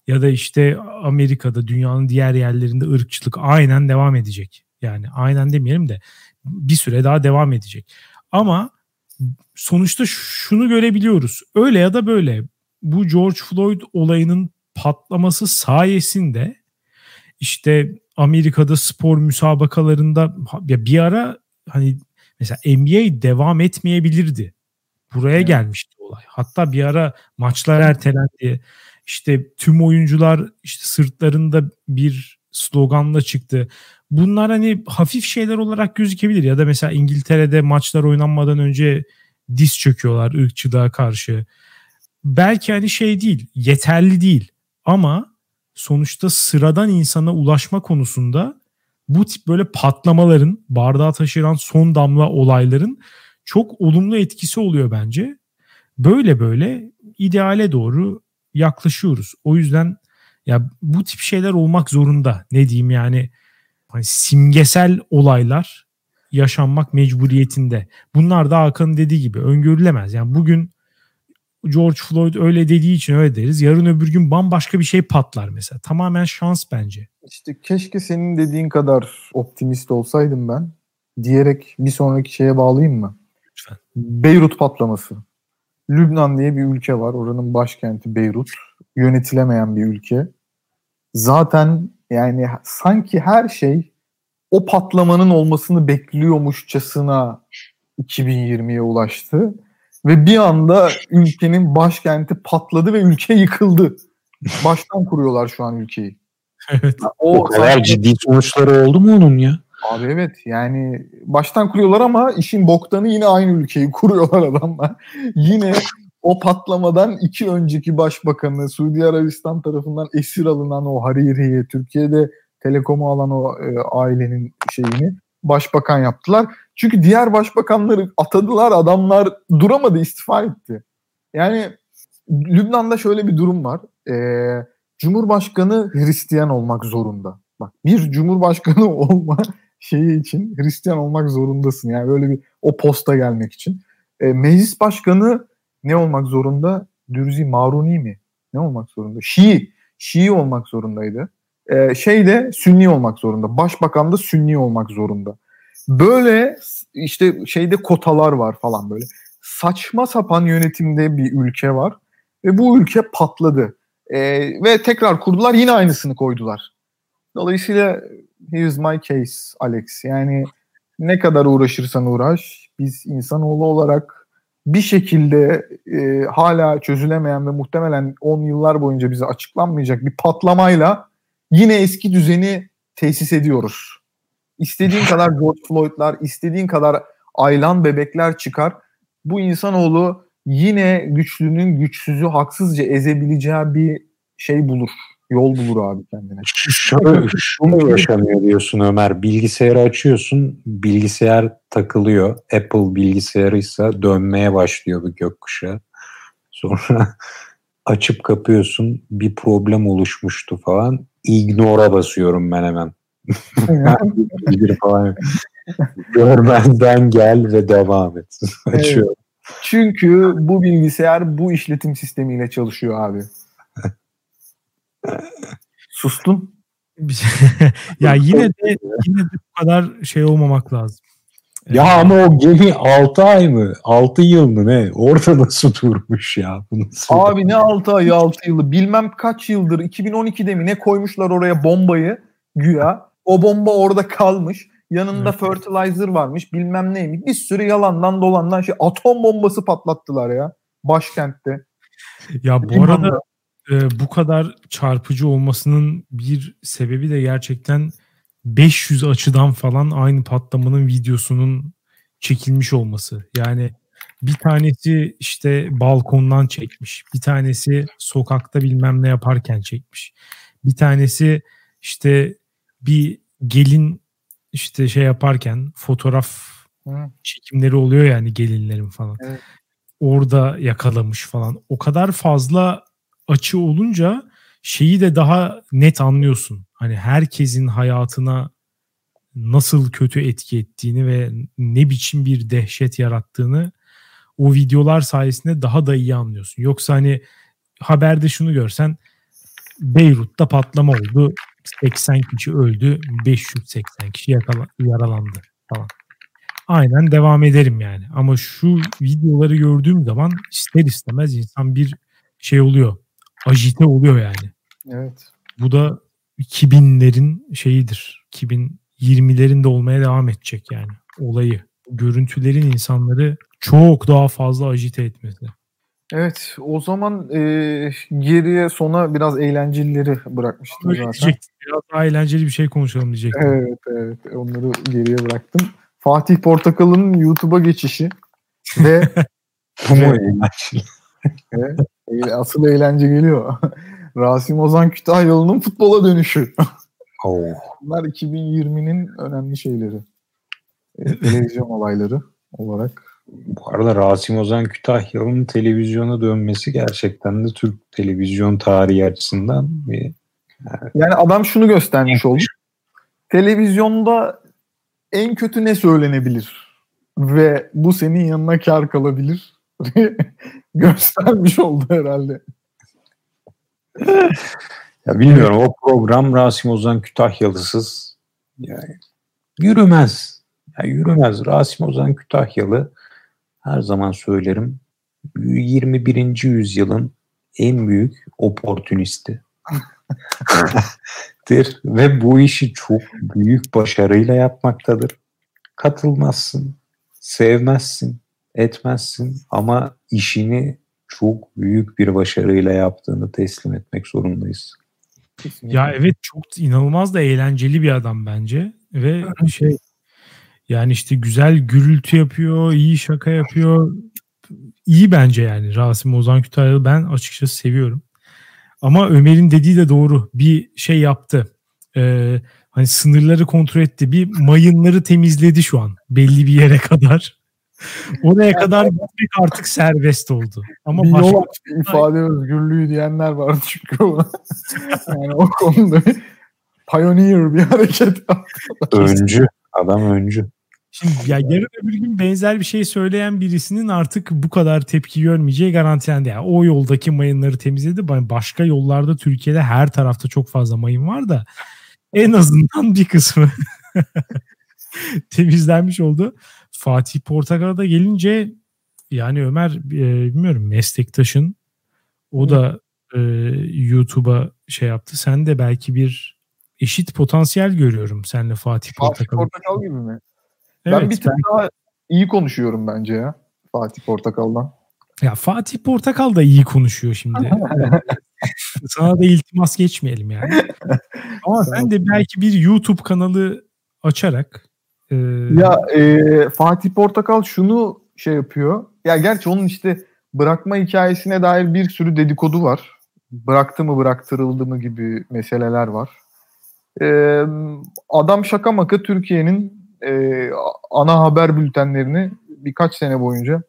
Ya da işte Amerika'da, dünyanın diğer yerlerinde ırkçılık aynen devam edecek. Yani aynen demeyelim de bir süre daha devam edecek. Ama sonuçta şunu görebiliyoruz. Öyle ya da böyle bu George Floyd olayının patlaması sayesinde işte Amerika'da spor müsabakalarında ya bir ara hani mesela NBA devam etmeyebilirdi. Buraya evet. gelmişti olay. Hatta bir ara maçlar ertelendi. İşte tüm oyuncular işte sırtlarında bir sloganla çıktı. Bunlar hani hafif şeyler olarak gözükebilir ya da mesela İngiltere'de maçlar oynanmadan önce diz çöküyorlar ırkçılığa karşı. Belki hani şey değil, yeterli değil. Ama sonuçta sıradan insana ulaşma konusunda bu tip böyle patlamaların, bardağı taşıran son damla olayların çok olumlu etkisi oluyor bence. Böyle böyle ideale doğru yaklaşıyoruz. O yüzden ya bu tip şeyler olmak zorunda. Ne diyeyim yani hani simgesel olaylar yaşanmak mecburiyetinde. Bunlar da Hakan'ın dediği gibi öngörülemez. Yani bugün George Floyd öyle dediği için öyle deriz. Yarın öbür gün bambaşka bir şey patlar mesela. Tamamen şans bence. İşte keşke senin dediğin kadar optimist olsaydım ben. Diyerek bir sonraki şeye bağlayayım mı? Lütfen. Beyrut patlaması. Lübnan diye bir ülke var. Oranın başkenti Beyrut. Yönetilemeyen bir ülke. Zaten yani sanki her şey o patlamanın olmasını bekliyormuşçasına 2020'ye ulaştı ve bir anda ülkenin başkenti patladı ve ülke yıkıldı. Baştan kuruyorlar şu an ülkeyi. [laughs] Evet. O, o kadar zaten... ciddi sonuçları oldu mu onun ya? Abi evet yani baştan kuruyorlar ama işin boktanı yine aynı ülkeyi kuruyorlar adamlar. [laughs] yine o patlamadan iki önceki başbakanı Suudi Arabistan tarafından esir alınan o Hariri'yi Türkiye'de telekomu alan o e, ailenin şeyini başbakan yaptılar. Çünkü diğer başbakanları atadılar adamlar duramadı istifa etti. Yani Lübnan'da şöyle bir durum var. Ee, Cumhurbaşkanı Hristiyan olmak zorunda. Bak bir Cumhurbaşkanı [laughs] olma şeyi için Hristiyan olmak zorundasın. Yani böyle bir o posta gelmek için. Ee, meclis başkanı ne olmak zorunda? Dürzi Maruni mi? Ne olmak zorunda? Şii. Şii olmak zorundaydı. Ee, şey de Sünni olmak zorunda. Başbakan da Sünni olmak zorunda. Böyle işte şeyde kotalar var falan böyle. Saçma sapan yönetimde bir ülke var ve bu ülke patladı. E, ve tekrar kurdular yine aynısını koydular. Dolayısıyla here's my case Alex. Yani ne kadar uğraşırsan uğraş biz insanoğlu olarak bir şekilde e, hala çözülemeyen ve muhtemelen 10 yıllar boyunca bize açıklanmayacak bir patlamayla yine eski düzeni tesis ediyoruz. İstediğin kadar George Floyd'lar, istediğin kadar aylan bebekler çıkar. Bu insanoğlu yine güçlünün güçsüzü haksızca ezebileceği bir şey bulur. Yol bulur abi kendine. Şöyle, şu mu yaşanıyor diyorsun Ömer? Bilgisayarı açıyorsun, bilgisayar takılıyor. Apple bilgisayarıysa dönmeye başlıyor bu gökkuşağı. Sonra [laughs] açıp kapıyorsun bir problem oluşmuştu falan. Ignore'a basıyorum ben hemen. Bir falan. Görmezden gel ve devam et. Açıyorum. Çünkü bu bilgisayar bu işletim sistemiyle çalışıyor abi. Sustun. [laughs] ya yine de yine de bu kadar şey olmamak lazım. Ya ama o gemi 6 ay mı? 6 yıl mı ne? Orada nasıl durmuş ya? Bu nasıl Abi ne 6 ayı 6 yılı bilmem kaç yıldır 2012'de mi ne koymuşlar oraya bombayı güya. O bomba orada kalmış. Yanında Evet. fertilizer varmış bilmem neymiş. Bir sürü yalandan dolandan şey atom bombası patlattılar ya başkentte. Ya bu Limanda. arada e, bu kadar çarpıcı olmasının bir sebebi de gerçekten 500 açıdan falan aynı patlamanın videosunun çekilmiş olması. Yani bir tanesi işte balkondan çekmiş. Bir tanesi sokakta bilmem ne yaparken çekmiş. Bir tanesi işte bir gelin işte şey yaparken fotoğraf Hı. çekimleri oluyor yani gelinlerin falan. Evet. Orada yakalamış falan. O kadar fazla açı olunca şeyi de daha net anlıyorsun. Hani herkesin hayatına nasıl kötü etki ettiğini ve ne biçim bir dehşet yarattığını o videolar sayesinde daha da iyi anlıyorsun. Yoksa hani haberde şunu görsen Beyrut'ta patlama oldu. 80 kişi öldü. 580 kişi yakala- yaralandı falan. Aynen devam ederim yani. Ama şu videoları gördüğüm zaman ister istemez insan bir şey oluyor. Ajite oluyor yani. Evet. Bu da 2000'lerin şeyidir. 2020'lerin de olmaya devam edecek yani olayı. Görüntülerin insanları çok daha fazla ajite etmesi. Evet o zaman e, geriye sona biraz eğlencelileri bırakmıştım Öyle zaten. diyecektim. Biraz daha eğlenceli bir şey konuşalım diyecektim. Evet evet onları geriye bıraktım. Fatih Portakal'ın YouTube'a geçişi ve [laughs] Bu mu eğlenceli? [laughs] eğle- asıl eğlence geliyor. [laughs] Rasim Ozan Kütahyalı'nın futbola dönüşü. Oo. Bunlar 2020'nin önemli şeyleri. E, televizyon olayları olarak. Bu arada Rasim Ozan Kütahyalı'nın televizyona dönmesi gerçekten de Türk televizyon tarihi açısından bir Yani adam şunu göstermiş oldu. Televizyonda en kötü ne söylenebilir? Ve bu senin yanına kar kalabilir. [laughs] göstermiş oldu herhalde. Ya bilmiyorum o program Rasim Ozan Kütahyalısız yani yürümez. Ya yürümez. Rasim Ozan Kütahyalı her zaman söylerim 21. yüzyılın en büyük oportunisti. [laughs] dir ve bu işi çok büyük başarıyla yapmaktadır. Katılmazsın, sevmezsin, etmezsin ama işini çok büyük bir başarıyla yaptığını teslim etmek zorundayız. Ya evet çok inanılmaz da eğlenceli bir adam bence ve [laughs] şey yani işte güzel gürültü yapıyor, iyi şaka yapıyor. İyi bence yani Rasim Ozan Kütahyalı ben açıkçası seviyorum. Ama Ömer'in dediği de doğru. Bir şey yaptı. Ee, hani sınırları kontrol etti. Bir mayınları temizledi şu an belli bir yere kadar. [laughs] Oraya kadar gitmek artık serbest oldu. Ama bir başka yol aç, bir ifade özgürlüğü diyenler vardı çünkü ona. [laughs] yani o konuda bir pioneer bir hareket. Öncü. Adam öncü. Şimdi ya yarın öbür gün benzer bir şey söyleyen birisinin artık bu kadar tepki görmeyeceği garantilendi. Yani o yoldaki mayınları temizledi. Ba- Başka yollarda Türkiye'de her tarafta çok fazla mayın var da [laughs] en azından bir kısmı [laughs] temizlenmiş oldu. Fatih Portakal'a da gelince yani Ömer e, bilmiyorum meslektaşın o da e, YouTube'a şey yaptı. Sen de belki bir eşit potansiyel görüyorum senle Fatih Fatih Portakal. Portakal gibi mi? Evet, ben bir tık daha iyi konuşuyorum bence ya. Fatih Portakal'dan. Ya Fatih Portakal da iyi konuşuyor şimdi. [laughs] Sana da iltimas geçmeyelim yani. Ama sen de belki bir YouTube kanalı açarak e, Ya e, Fatih Portakal şunu şey yapıyor. Ya gerçi onun işte bırakma hikayesine dair bir sürü dedikodu var. Bıraktı mı bıraktırıldı mı gibi meseleler var. E, adam şaka maka Türkiye'nin e, ana haber bültenlerini birkaç sene boyunca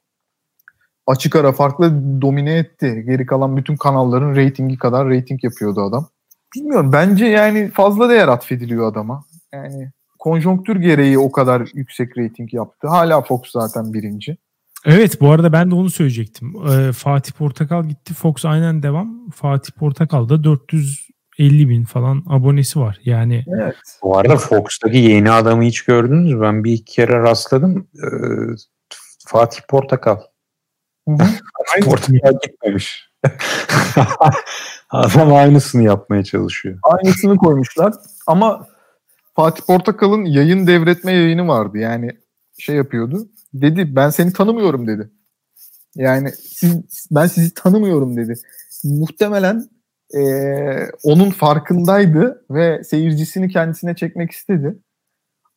açık ara farklı domine etti. Geri kalan bütün kanalların reytingi kadar reyting yapıyordu adam. Bilmiyorum bence yani fazla değer atfediliyor adama. Yani konjonktür gereği o kadar yüksek reyting yaptı. Hala Fox zaten birinci. Evet bu arada ben de onu söyleyecektim. Ee, Fatih Portakal gitti. Fox aynen devam. Fatih Portakal da 400 50 bin falan abonesi var. Yani evet. Bu arada Fox'taki yeni adamı hiç gördünüz mü? Ben bir iki kere rastladım. Ee, Fatih Portakal. [laughs] Portakal şey. gitmemiş. [laughs] Adam aynısını yapmaya çalışıyor. Aynısını koymuşlar ama Fatih Portakal'ın yayın devretme yayını vardı. Yani şey yapıyordu. Dedi ben seni tanımıyorum dedi. Yani siz, ben sizi tanımıyorum dedi. Muhtemelen eee, onun farkındaydı ve seyircisini kendisine çekmek istedi.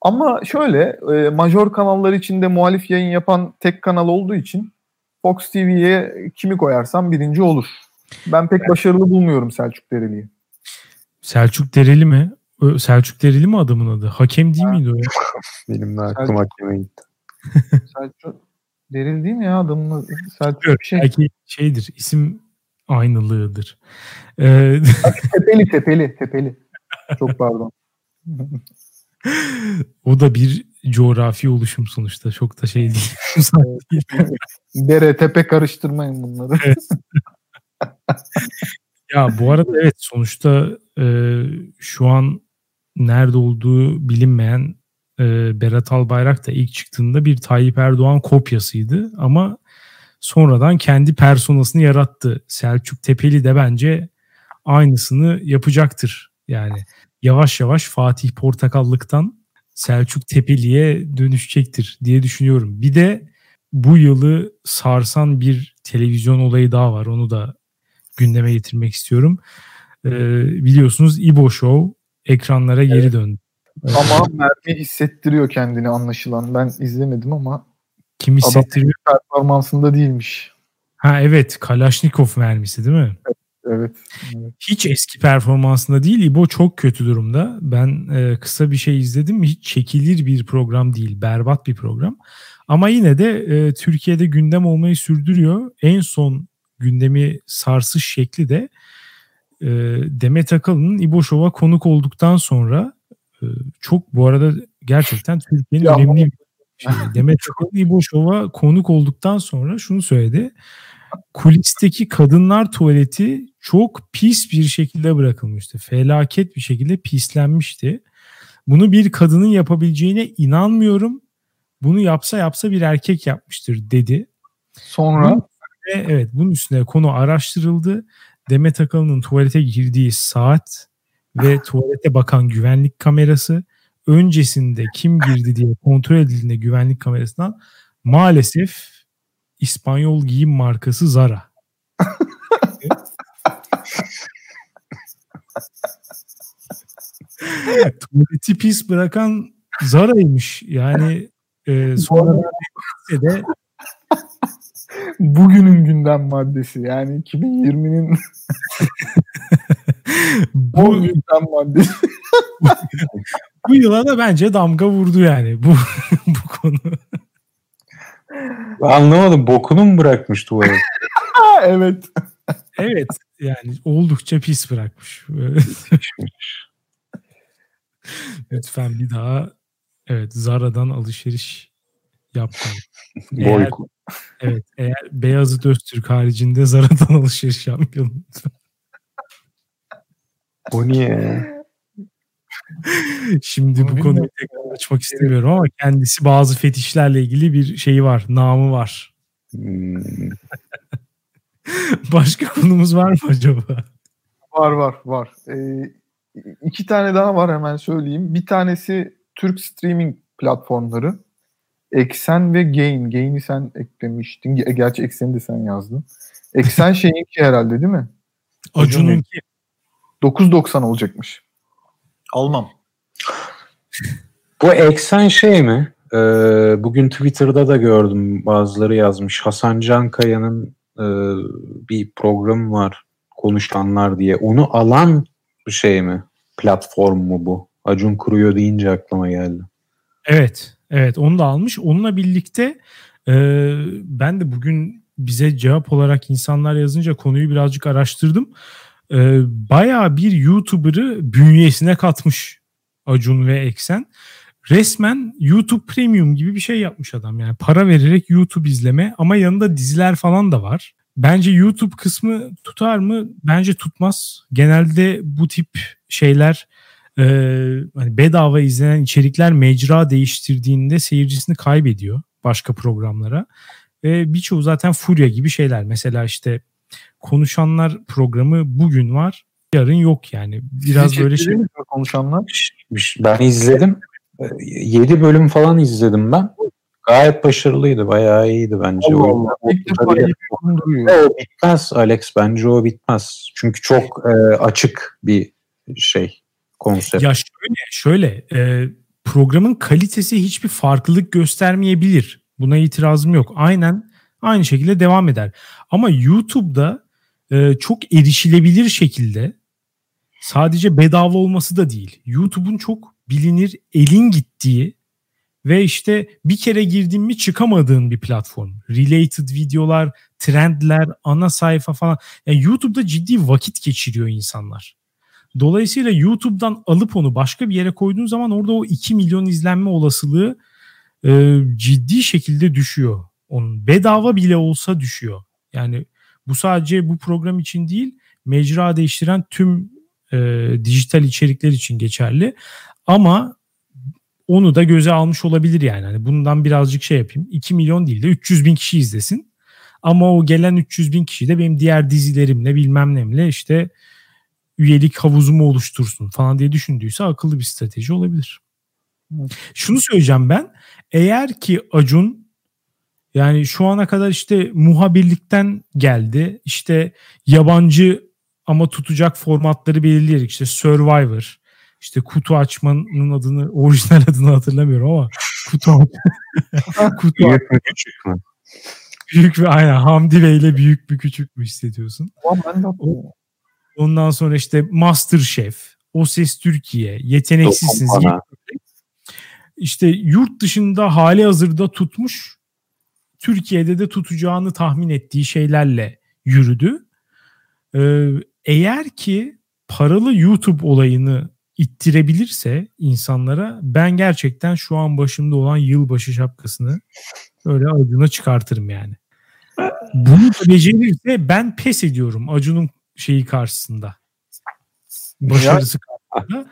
Ama şöyle e, major kanallar içinde muhalif yayın yapan tek kanal olduğu için Fox TV'ye kimi koyarsam birinci olur. Ben pek başarılı bulmuyorum Selçuk Dereli'yi. Selçuk Dereli mi? Selçuk Dereli mi adamın adı? Hakem değil miydi o? [laughs] Benim de aklım hakeme gitti. Selçuk Dereli değil mi ya adamın adı? Selçuk bir şey. Belki şeydir. isim aynılığıdır. Ee, Tepeli tepeli tepeli. Çok pardon. [laughs] o da bir coğrafi oluşum sonuçta. Çok da şey değil. [laughs] Dere tepe karıştırmayın bunları. [laughs] Ya bu arada evet sonuçta e, şu an nerede olduğu bilinmeyen e, Berat Albayrak da ilk çıktığında bir Tayyip Erdoğan kopyasıydı ama sonradan kendi personasını yarattı. Selçuk Tepeli de bence aynısını yapacaktır. Yani yavaş yavaş Fatih Portakallıktan Selçuk Tepeli'ye dönüşecektir diye düşünüyorum. Bir de bu yılı sarsan bir televizyon olayı daha var. Onu da gündeme getirmek istiyorum. Ee, biliyorsunuz İbo Show ekranlara geri döndü. Ama mermi hissettiriyor kendini anlaşılan. Ben izlemedim ama Kim hissettiriyor? performansında değilmiş. Ha evet Kalashnikov mermisi değil mi? Evet. evet. Hiç eski performansında değil. İbo çok kötü durumda. Ben e, kısa bir şey izledim. Hiç çekilir bir program değil. Berbat bir program. Ama yine de e, Türkiye'de gündem olmayı sürdürüyor. En son gündemi sarsış şekli de e, Demet Akalın'ın İbo Show'a konuk olduktan sonra e, çok bu arada gerçekten Türkiye'nin Ya önemli bir şey. Demet Akalın İbo Show'a konuk olduktan sonra şunu söyledi. Kulisteki kadınlar tuvaleti çok pis bir şekilde bırakılmıştı. Felaket bir şekilde pislenmişti. Bunu bir kadının yapabileceğine inanmıyorum. Bunu yapsa yapsa bir erkek yapmıştır dedi. Sonra Ve evet bunun üstüne konu araştırıldı. Demet Akalın'ın tuvalete girdiği saat ve tuvalete bakan güvenlik kamerası öncesinde kim girdi diye kontrol edildiğinde güvenlik kamerasından maalesef İspanyol giyim markası Zara. Tuvaleti pis bırakan Zara'ymış. Yani e, sonra de bugünün gündem maddesi yani 2020'nin o [laughs] bu, gündem maddesi. [laughs] bu yıla da bence damga vurdu yani bu [laughs] bu konu. Anlamadım. Bokunu mu bırakmış tuvalet? Ha, [laughs] evet. Evet yani oldukça pis bırakmış. [laughs] Lütfen bir daha evet Zara'dan alışveriş yapmayın. Eğer, Boy. evet eğer Beyazıt Öztürk haricinde Zara'dan alışveriş lütfen. O niye? Şimdi bu Bilmiyorum. konuyu tekrar açmak istemiyorum ama kendisi bazı fetişlerle ilgili bir şeyi var, namı var. Hmm. [laughs] Başka konumuz var mı acaba? Var var var. Ee, iki tane daha var hemen söyleyeyim. Bir tanesi Türk streaming platformları. Eksen ve Gain. Gain'i sen eklemiştin. Ge- Gerçi Eksen'i de sen yazdın. Eksen [laughs] şeyinki herhalde değil mi? Acun'un 9.90 olacakmış. Almam. Bu eksen şey mi? Ee, bugün Twitter'da da gördüm bazıları yazmış. Hasan Cankaya'nın e, bir programı var konuşanlar diye. Onu alan bir şey mi? Platform mu bu? Acun kuruyor deyince aklıma geldi. Evet, evet onu da almış. Onunla birlikte e, ben de bugün bize cevap olarak insanlar yazınca konuyu birazcık araştırdım. E, bayağı bir YouTuber'ı bünyesine katmış Acun ve Eksen. Resmen YouTube Premium gibi bir şey yapmış adam yani para vererek YouTube izleme ama yanında diziler falan da var. Bence YouTube kısmı tutar mı? Bence tutmaz. Genelde bu tip şeyler e, hani bedava izlenen içerikler mecra değiştirdiğinde seyircisini kaybediyor başka programlara. Ve birçoğu zaten furya gibi şeyler. Mesela işte konuşanlar programı bugün var, yarın yok yani. Biraz böyle şey. konuşanlar. Ben izledim. 7 bölüm falan izledim ben. Gayet başarılıydı. Bayağı iyiydi bence. Allah Allah. o-. O bitmez Alex. Bence o bitmez. Çünkü çok e, açık bir şey konsept. Ya şöyle şöyle e, programın kalitesi hiçbir farklılık göstermeyebilir. Buna itirazım yok. Aynen aynı şekilde devam eder. Ama YouTube'da e, çok erişilebilir şekilde sadece bedava olması da değil. YouTube'un çok bilinir elin gittiği ve işte bir kere girdin mi çıkamadığın bir platform. Related videolar, trendler, ana sayfa falan. Yani YouTube'da ciddi vakit geçiriyor insanlar. Dolayısıyla YouTube'dan alıp onu başka bir yere koyduğun zaman orada o 2 milyon izlenme olasılığı e, ciddi şekilde düşüyor. Onun bedava bile olsa düşüyor. Yani bu sadece bu program için değil, mecra değiştiren tüm e, dijital içerikler için geçerli. Ama onu da göze almış olabilir yani. Hani bundan birazcık şey yapayım. 2 milyon değil de 300 bin kişi izlesin. Ama o gelen 300 bin kişi de benim diğer dizilerimle bilmem nemle işte üyelik havuzumu oluştursun falan diye düşündüyse akıllı bir strateji olabilir. Şunu söyleyeceğim ben. Eğer ki Acun yani şu ana kadar işte muhabirlikten geldi. işte yabancı ama tutacak formatları belirleyerek işte Survivor, işte kutu açmanın adını, orijinal adını hatırlamıyorum ama kutu [laughs] kutu küçük mü? büyük ve aynen Hamdi Bey ile büyük mü küçük mü hissediyorsun? Ben de. Ondan sonra işte Masterchef, O Ses Türkiye, Yeteneksizsiniz. İşte yurt dışında hali hazırda tutmuş, Türkiye'de de tutacağını tahmin ettiği şeylerle yürüdü. Ee, eğer ki paralı YouTube olayını ittirebilirse insanlara ben gerçekten şu an başımda olan yılbaşı şapkasını öyle Acun'a çıkartırım yani. Bunu becerirse ben pes ediyorum Acun'un şeyi karşısında. Başarısı karşısında.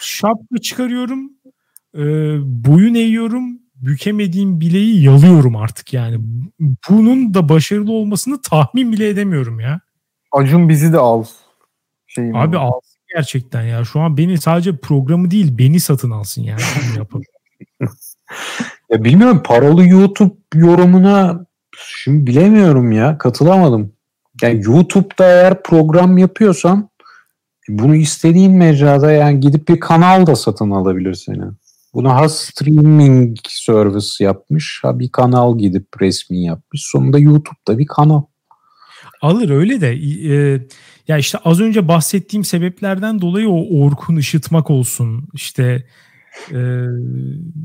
Şapka çıkarıyorum. e, boyun eğiyorum. Bükemediğim bileği yalıyorum artık yani. Bunun da başarılı olmasını tahmin bile edemiyorum ya. Acun bizi de al. Şeyim Abi alsın gerçekten ya. Şu an beni sadece programı değil beni satın alsın yani. [laughs] Ya bilmiyorum paralı YouTube yorumuna şimdi bilemiyorum ya katılamadım. Yani YouTube'da eğer program yapıyorsan bunu istediğin mecrada yani gidip bir kanal da satın alabilir seni. Bunu ha streaming service yapmış ha bir kanal gidip resmi yapmış. Sonunda YouTube'da bir kanal. Alır öyle de e, ya işte az önce bahsettiğim sebeplerden dolayı o Orkun ışıtmak olsun işte e,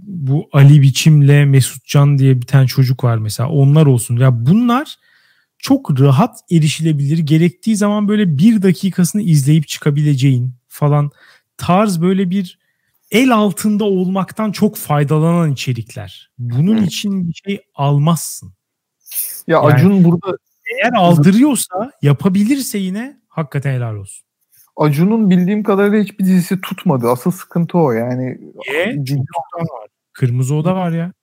bu Ali Biçim'le Mesutcan diye bir tane çocuk var mesela onlar olsun ya bunlar çok rahat erişilebilir gerektiği zaman böyle bir dakikasını izleyip çıkabileceğin falan tarz böyle bir el altında olmaktan çok faydalanan içerikler. Bunun için bir şey almazsın. Ya yani- Acun burada Eğer aldırıyorsa yapabilirse yine hakikaten helal olsun. Acun'un bildiğim kadarıyla hiçbir dizisi tutmadı. Asıl sıkıntı o. Yani E, ciddi- var. Kırmızı Oda var ya.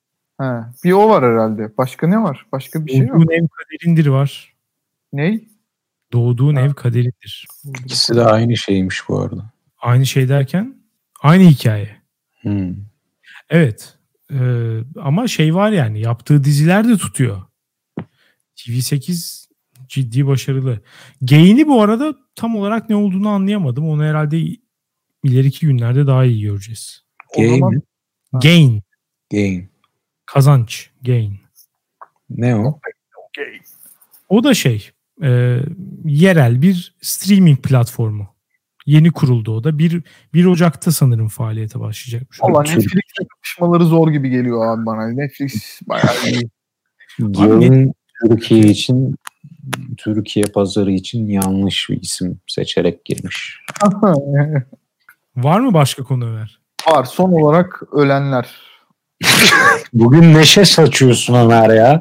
He, bir o var herhalde. Başka ne var? Başka bir şey yok. Uygun ev kaderindir var. Ney? Doğduğun ev kaderidir. İkisi de aynı şeymiş bu arada. Aynı şey derken aynı hikaye. Hmm. Evet. Ee, ama şey var yani yaptığı diziler de tutuyor. TV8 ciddi başarılı. Gain'i bu arada tam olarak ne olduğunu anlayamadım. Onu herhalde ileriki günlerde daha iyi göreceğiz. Zaman mi? Gain. Game. Kazanç. Gain. Ne o? O da şey e, yerel bir streaming platformu. Yeni kuruldu o da. 1, 1 Ocak'ta sanırım faaliyete başlayacakmış. Valla Netflix'le kapışmaları zor gibi geliyor abi bana. Netflix bayağı iyi. [laughs] Game Türkiye için Türkiye pazarı için yanlış bir isim seçerek girmiş. Var mı başka konu Ömer? Var. Son olarak ölenler. [laughs] Bugün neşe saçıyorsun Ömer ya.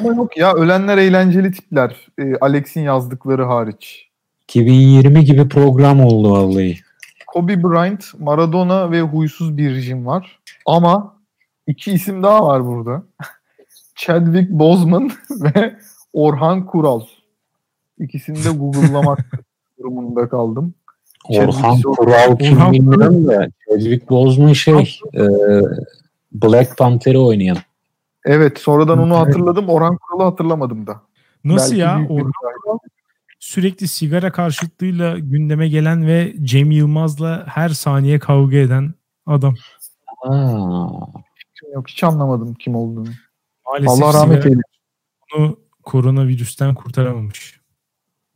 Ama yok ya ölenler eğlenceli tipler. E, Alex'in yazdıkları hariç. 2020 gibi program oldu vallahi. Kobe Bryant, Maradona ve huysuz bir rejim var. Ama iki isim daha var burada. [laughs] Chadwick Boseman [laughs] ve Orhan Kural. İkisini de Google'lamak [laughs] durumunda kaldım. Orhan Chadwick- Kural kim bilmiyorum da Chadwick Boseman şey e, Black Panther'i oynayan. Evet sonradan onu hatırladım. Orhan Kural'ı hatırlamadım da. Nasıl Belki ya? Orhan Kural sürekli sigara karşıtlığıyla gündeme gelen ve Cem Yılmaz'la her saniye kavga eden adam. Aa, Yok hiç anlamadım kim olduğunu. Maalesef Allah rahmet eylesin. onu koronavirüsten kurtaramamış.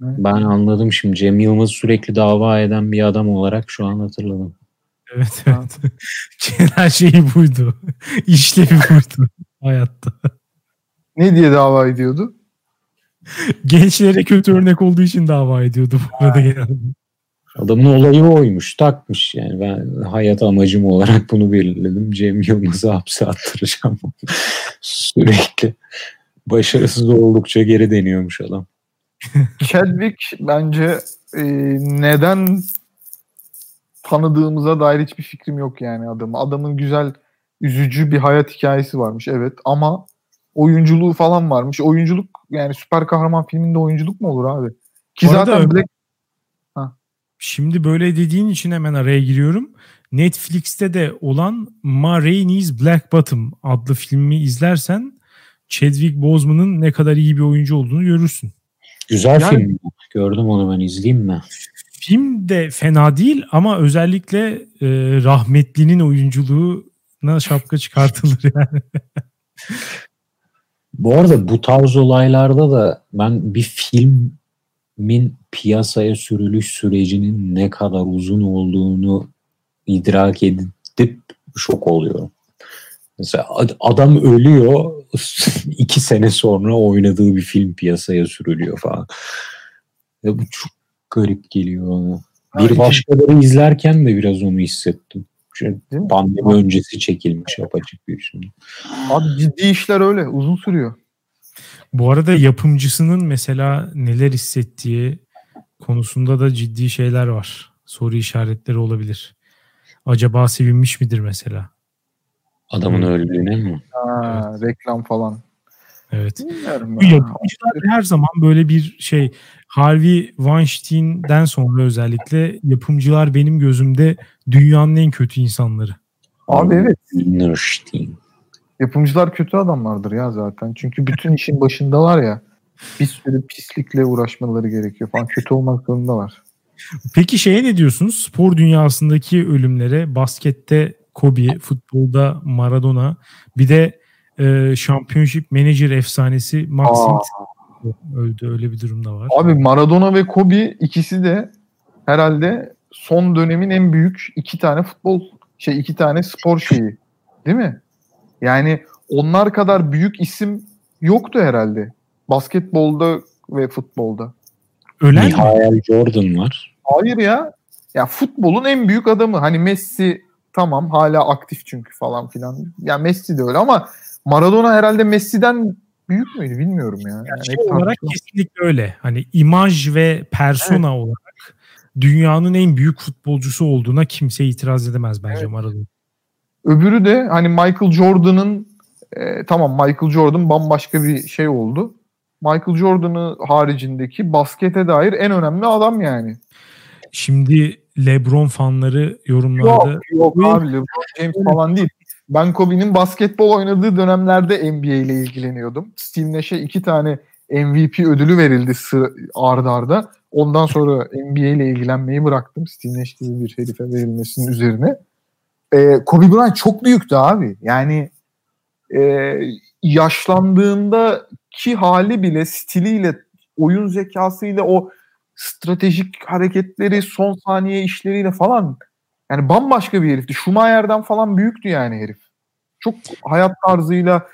ben anladım şimdi. Cem Yılmaz sürekli dava eden bir adam olarak şu an hatırladım. Evet evet. [laughs] Genel şeyi buydu. [laughs] İşlevi buydu hayatta. Ne diye dava ediyordu? [laughs] Gençlere kötü örnek olduğu için dava ediyordu bu arada genelde. Adamın olayı oymuş, takmış. Yani ben hayat amacım olarak bunu belirledim. Cem Yılmaz'ı hapse attıracağım. [laughs] Sürekli. Başarısız oldukça geri deniyormuş adam. [laughs] Chadwick bence e, neden tanıdığımıza dair hiçbir fikrim yok yani adamı. Adamın güzel, üzücü bir hayat hikayesi varmış evet ama oyunculuğu falan varmış. Oyunculuk yani süper kahraman filminde oyunculuk mu olur abi? Ki Bu arada zaten Black Şimdi böyle dediğin için hemen araya giriyorum. Netflix'te de olan Ma Rainey's Black Bottom adlı filmi izlersen Chadwick Boseman'ın ne kadar iyi bir oyuncu olduğunu görürsün. Güzel Yani- film. Gördüm onu ben izleyeyim mi? Film de fena değil ama özellikle e, rahmetlinin oyunculuğuna şapka çıkartılır yani. [laughs] Bu arada bu tarz olaylarda da ben bir filmin piyasaya sürülüş sürecinin ne kadar uzun olduğunu idrak edip şok oluyorum. Mesela ad- adam ölüyor [laughs] iki sene sonra oynadığı bir film piyasaya sürülüyor falan. Ya bu çok garip geliyor bana. Bir başkaları izlerken de biraz onu hissettim. Değil mi? pandemi öncesi çekilmiş apaçık bir şey. abi ciddi işler öyle uzun sürüyor. Bu arada yapımcısının mesela neler hissettiği konusunda da ciddi şeyler var. Soru işaretleri olabilir. Acaba sevinmiş midir mesela? Adamın Hmm. öldüğüne mi? Ha, reklam falan. Evet. Bilmiyorum Bu ya. yapımcılar her zaman böyle bir şey Harvey Weinstein'den sonra özellikle yapımcılar benim gözümde dünyanın en kötü insanları. Abi evet Nerstein. yapımcılar kötü adamlardır ya zaten. Çünkü bütün işin başındalar ya. Bir sürü pislikle uğraşmaları gerekiyor falan. Kötü olmak zorundalar. Peki şeye ne diyorsunuz? Spor dünyasındaki ölümlere baskette Kobe, futbolda Maradona bir de e, Championship Manager efsanesi Maxim Aa. öldü. Öyle bir durumda var. Abi Maradona ve Kobe ikisi de herhalde son dönemin en büyük iki tane futbol şey iki tane spor şeyi. Değil mi? Yani onlar kadar büyük isim yoktu herhalde. Basketbolda ve futbolda. Ölen mi? Michael Jordan var. Hayır ya. Ya futbolun en büyük adamı. Hani Messi tamam hala aktif çünkü falan filan. Ya Messi de öyle ama Maradona herhalde Messi'den büyük müydü bilmiyorum ya. Yani şey olarak kesinlikle öyle. Hani imaj ve persona olarak dünyanın en büyük futbolcusu olduğuna kimse itiraz edemez bence Evet. Maradona. Öbürü de hani Michael Jordan'ın e, tamam Michael Jordan bambaşka bir şey oldu. Michael Jordan'ı haricindeki baskete dair en önemli adam yani. Şimdi LeBron fanları Yok, yorumlarda yok abi LeBron James falan değil. Ben Kobe'nin basketbol oynadığı dönemlerde NBA ile ilgileniyordum. Steve Nash'e iki tane MVP ödülü verildi sıra, arda arda. Ondan sonra NBA ile ilgilenmeyi bıraktım. Steve Nash gibi bir herife verilmesinin üzerine. Ee, Kobe Bryant çok büyüktü abi. Yani e, yaşlandığında ki hali bile stiliyle, oyun zekasıyla o stratejik hareketleri, son saniye işleriyle falan yani bambaşka bir herifti. Schumacher'den falan büyüktü yani herif. Çok hayat tarzıyla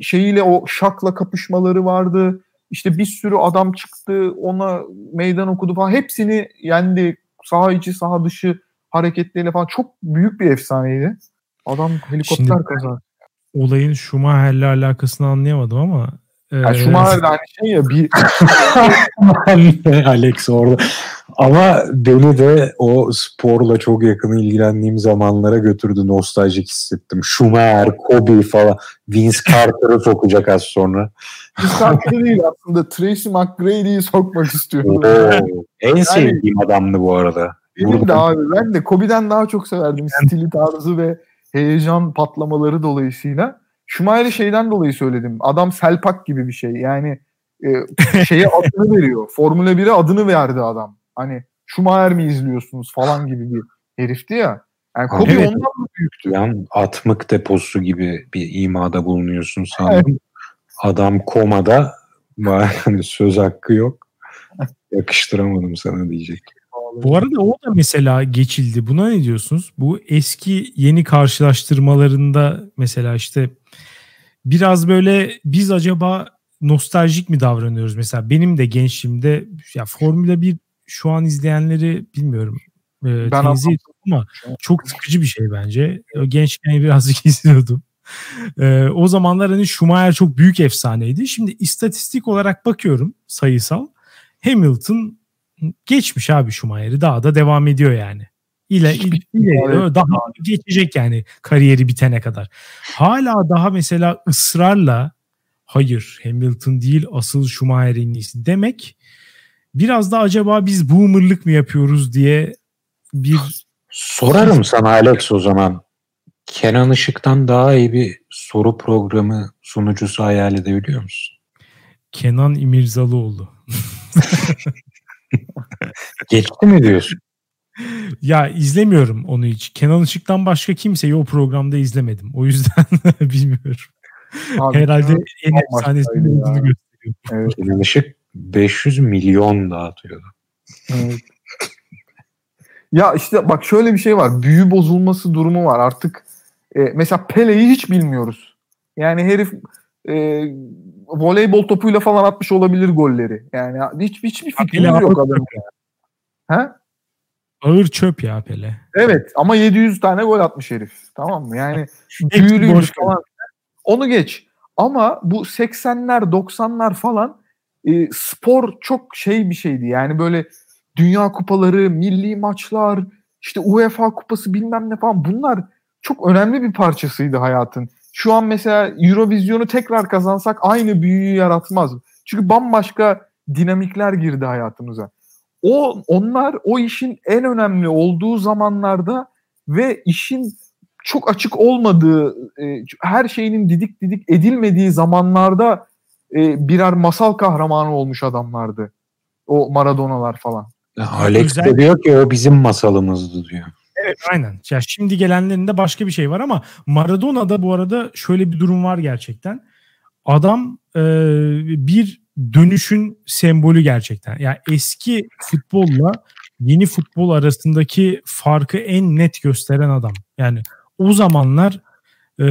şeyiyle o şakla kapışmaları vardı. İşte bir sürü adam çıktı ona meydan okudu falan. Hepsini yendi. Saha içi saha dışı hareketleriyle falan. Çok büyük bir efsaneydi. Adam helikopter Şimdi- kazası. olayın Schumacher'le alakasını anlayamadım ama Yani e, Schumacher de aynı şey ya bir [laughs] Alex orada. Ama beni de o sporla çok yakın ilgilendiğim zamanlara götürdü. Nostaljik hissettim. Schumacher, Kobe falan. Vince Carter'ı sokacak az sonra. misafir değil aslında. Tracy McGrady'yi sokmak istiyorum. Oo, en sevdiğim adamdı bu arada. Benim de abi ben de Kobe'den daha çok severdim stili tarzı ve heyecan patlamaları dolayısıyla. Schumacher'i şeyden dolayı söyledim. Adam Selpak gibi bir şey. Yani e, şeye adını veriyor. Formula 1'e adını verdi adam. Hani Schumacher mi izliyorsunuz falan gibi bir herifti ya. Yani Kobe Evet. ondan da büyüktü. Yan atmık deposu gibi bir imada bulunuyorsun sandım. Adam komada yani söz hakkı yok. Yakıştıramadım sana diyecek. Bu arada o da mesela geçildi. Buna ne diyorsunuz? Bu eski yeni karşılaştırmalarında mesela işte biraz böyle biz acaba nostaljik mi davranıyoruz? Mesela benim de gençliğimde ya Formula 1 şu an izleyenleri bilmiyorum. E, Ben tenzih ama çok sıkıcı bir şey bence. O Gençken birazcık [laughs] izliyordum. E, o zamanlar hani Schumacher çok büyük efsaneydi. Şimdi istatistik olarak bakıyorum sayısal. Hamilton geçmiş abi Schumacher'i daha da devam ediyor yani. İle, yok. daha geçecek yani kariyeri bitene kadar. Hala daha mesela ısrarla hayır Hamilton değil asıl Schumacher en iyisi demek biraz da acaba biz boomerlık mı yapıyoruz diye bir Sorarım sana Alex o zaman. Kenan Işık'tan daha iyi bir soru programı sunucusu hayal edebiliyor musun? Kenan İmirzalıoğlu. [laughs] Geçti mi diyorsun? Ya izlemiyorum onu hiç. Kenan Işık'tan başka kimseyi o programda izlemedim. O yüzden [laughs] bilmiyorum. Abi, Herhalde en efsanesinin olduğunu gösteriyor. Evet, Kenan Işık 500 milyon dağıtıyordu. evet. ya işte bak şöyle bir şey var. Büyü bozulması durumu var. Artık e, mesela Pele'yi hiç bilmiyoruz. Yani herif e, voleybol topuyla falan atmış olabilir golleri. Yani hiç hiçbir fikrimiz Pele yok adamın. Ha? Ağır çöp ya Pele. Evet ama 700 tane gol atmış herif. Tamam mı? Yani [laughs] büyülüymüş falan. Onu geç. Ama bu 80'ler 90'lar falan e, spor çok şey bir şeydi. Yani böyle dünya kupaları, milli maçlar, işte UEFA kupası bilmem ne falan bunlar çok önemli bir parçasıydı hayatın. Şu an mesela Eurovision'u tekrar kazansak aynı büyüyü yaratmaz. Çünkü bambaşka dinamikler girdi hayatımıza. O onlar o işin en önemli olduğu zamanlarda ve işin çok açık olmadığı, e, her şeyinin didik didik edilmediği zamanlarda e, birer masal kahramanı olmuş adamlardı. O Maradona'lar falan. Alex Özel- de diyor ki o bizim masalımızdı diyor. Evet aynen. Ya şimdi gelenlerinde başka bir şey var ama Maradona'da bu arada şöyle bir durum var gerçekten. Adam e, bir dönüşün sembolü gerçekten. Yani eski futbolla yeni futbol arasındaki farkı en net gösteren adam. Yani o zamanlar e,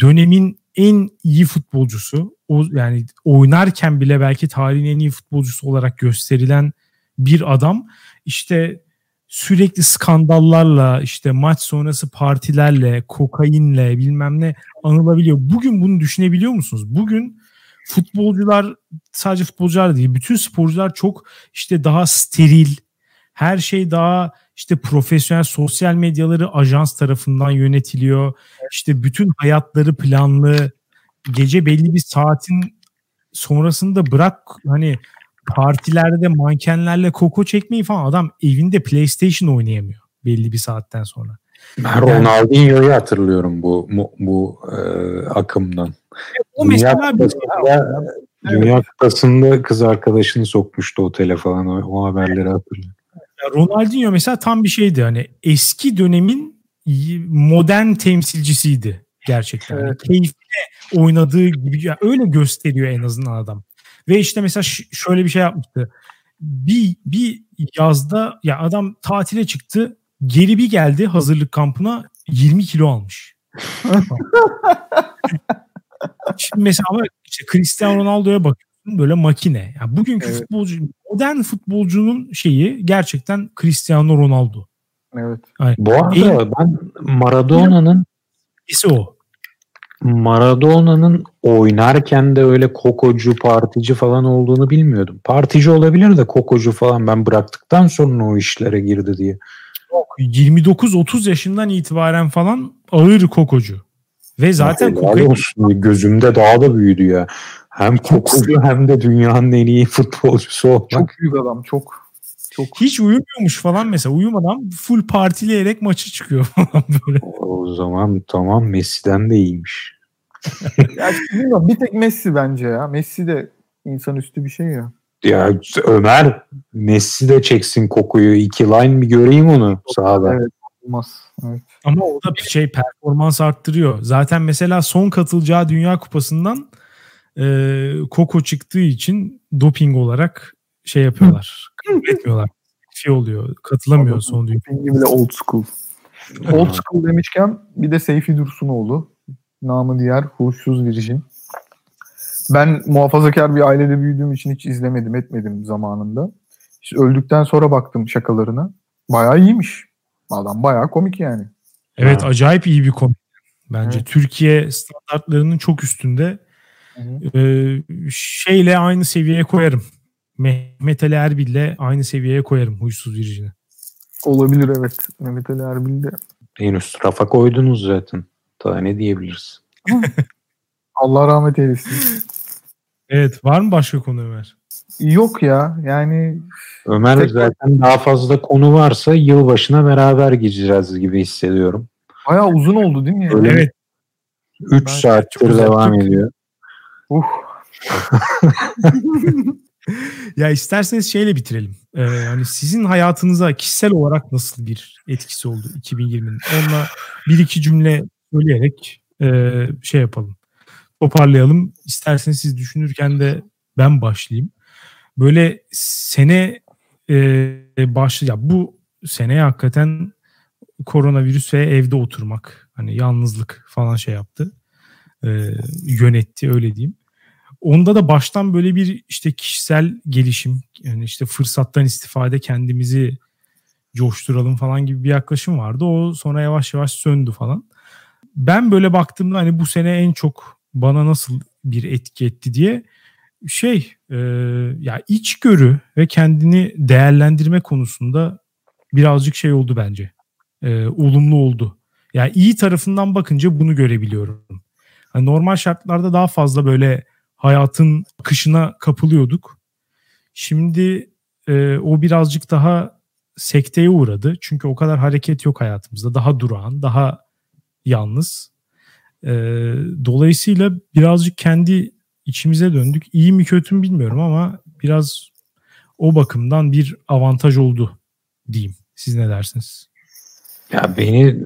dönemin en iyi futbolcusu, o yani oynarken bile belki tarihin en iyi futbolcusu olarak gösterilen bir adam. İşte sürekli skandallarla işte maç sonrası partilerle kokainle bilmem ne anılabiliyor. Bugün bunu düşünebiliyor musunuz? Bugün futbolcular sadece futbolcular değil bütün sporcular çok işte daha steril her şey daha işte profesyonel sosyal medyaları ajans tarafından yönetiliyor. İşte bütün hayatları planlı. Gece belli bir saatin sonrasında bırak hani partilerde mankenlerle koko çekmeyi falan adam evinde PlayStation oynayamıyor belli bir saatten sonra. Ben Ronaldinho'yu hatırlıyorum bu bu, bu e, akımdan. O Dünya mesela Dünya Kupası'nda kız arkadaşını sokmuştu otele falan o, o haberleri hatırlıyorum. Ya Ronaldinho mesela tam bir şeydi hani eski dönemin modern temsilcisiydi gerçekten. Hani Evet. keyifle oynadığı gibi ya öyle gösteriyor en azından adam. Ve işte mesela şöyle bir şey yapmıştı. Bir bir yazda ya adam tatile çıktı. Geri bir geldi hazırlık kampına 20 kilo almış. [laughs] Şimdi mesela işte Cristiano Ronaldo'ya bakıyorsun böyle makine. Ya bugünkü Evet. futbolcu modern futbolcunun şeyi gerçekten Cristiano Ronaldo. Evet. Bu arada ben Maradona'nın İkisi o. Maradona'nın oynarken de öyle kokocu, partici falan olduğunu bilmiyordum. Partici olabilir de kokocu falan ben bıraktıktan sonra o işlere girdi diye. 29-30 yaşından itibaren falan ağır kokocu. Ve zaten olsun. gözümde daha da büyüdü ya. Hem kokocu hem de dünyanın en iyi futbolcusu olmak. Çok büyük adam. Çok. Çok. hiç uyumuyormuş falan mesela. Uyumadan full partileyerek maçı çıkıyor [laughs] falan böyle. O zaman tamam Messi'den de iyiymiş. Ya bilmiyorum, bir tek Messi bence ya. Messi de insanüstü bir şey ya. Ya Ömer Messi de çeksin kokuyu. iki line bir göreyim onu sahada. Evet. Olmaz. Evet. Ama o da bir şey performans arttırıyor. Zaten mesela son katılacağı Dünya Kupası'ndan e, Koko çıktığı için doping olarak şey yapıyorlar. [laughs] Kabul etmiyorlar. Şey oluyor. Katılamıyor Anladım. son. Benim gibi de old school. Old school demişken bir de Seyfi Dursunoğlu. Namı diğer Huşsuz Virjin. Ben muhafazakar bir ailede büyüdüğüm için hiç izlemedim etmedim zamanında. İşte öldükten sonra baktım şakalarına. Bayağı iyiymiş. Adam bayağı komik yani. Evet Ha. acayip iyi bir komik. Bence Evet. Türkiye standartlarının çok üstünde. Hı Ee, şeyle aynı seviyeye koyarım. Mehmet Ali Erbil'le aynı seviyeye koyarım Huysuz Virjin'i. Olabilir evet. Mehmet Ali Erbil de. Henüz rafa koydunuz zaten. Daha ne diyebiliriz? [laughs] Allah rahmet eylesin. Evet var mı başka konu Ömer? Yok ya yani Ömer Tek- zaten daha fazla konu varsa yılbaşına beraber gireceğiz gibi hissediyorum. bayağı uzun oldu değil mi? ya? Öyle. Evet 3 Ben çok saattir devam ediyor. Uh. [laughs] ya isterseniz şeyle bitirelim. Ee, hani sizin hayatınıza kişisel olarak nasıl bir etkisi oldu 2020'nin? Onunla bir iki cümle söyleyerek e, şey yapalım. Toparlayalım. İsterseniz siz düşünürken de ben başlayayım. Böyle sene e, başlı ya bu sene hakikaten koronavirüs ve evde oturmak hani yalnızlık falan şey yaptı. E, yönetti öyle diyeyim. Onda da baştan böyle bir işte kişisel gelişim yani işte fırsattan istifade kendimizi coşturalım falan gibi bir yaklaşım vardı. O sonra yavaş yavaş söndü falan. Ben böyle baktığımda hani bu sene en çok bana nasıl bir etki etti diye şey e, ya içgörü ve kendini değerlendirme konusunda birazcık şey oldu bence. E, olumlu oldu. Yani iyi tarafından bakınca bunu görebiliyorum. Hani normal şartlarda daha fazla böyle hayatın akışına kapılıyorduk. Şimdi e, o birazcık daha sekteye uğradı. Çünkü o kadar hareket yok hayatımızda. Daha durağan, daha yalnız. E, dolayısıyla birazcık kendi içimize döndük. İyi mi kötü mü bilmiyorum ama biraz o bakımdan bir avantaj oldu diyeyim. Siz ne dersiniz? Ya beni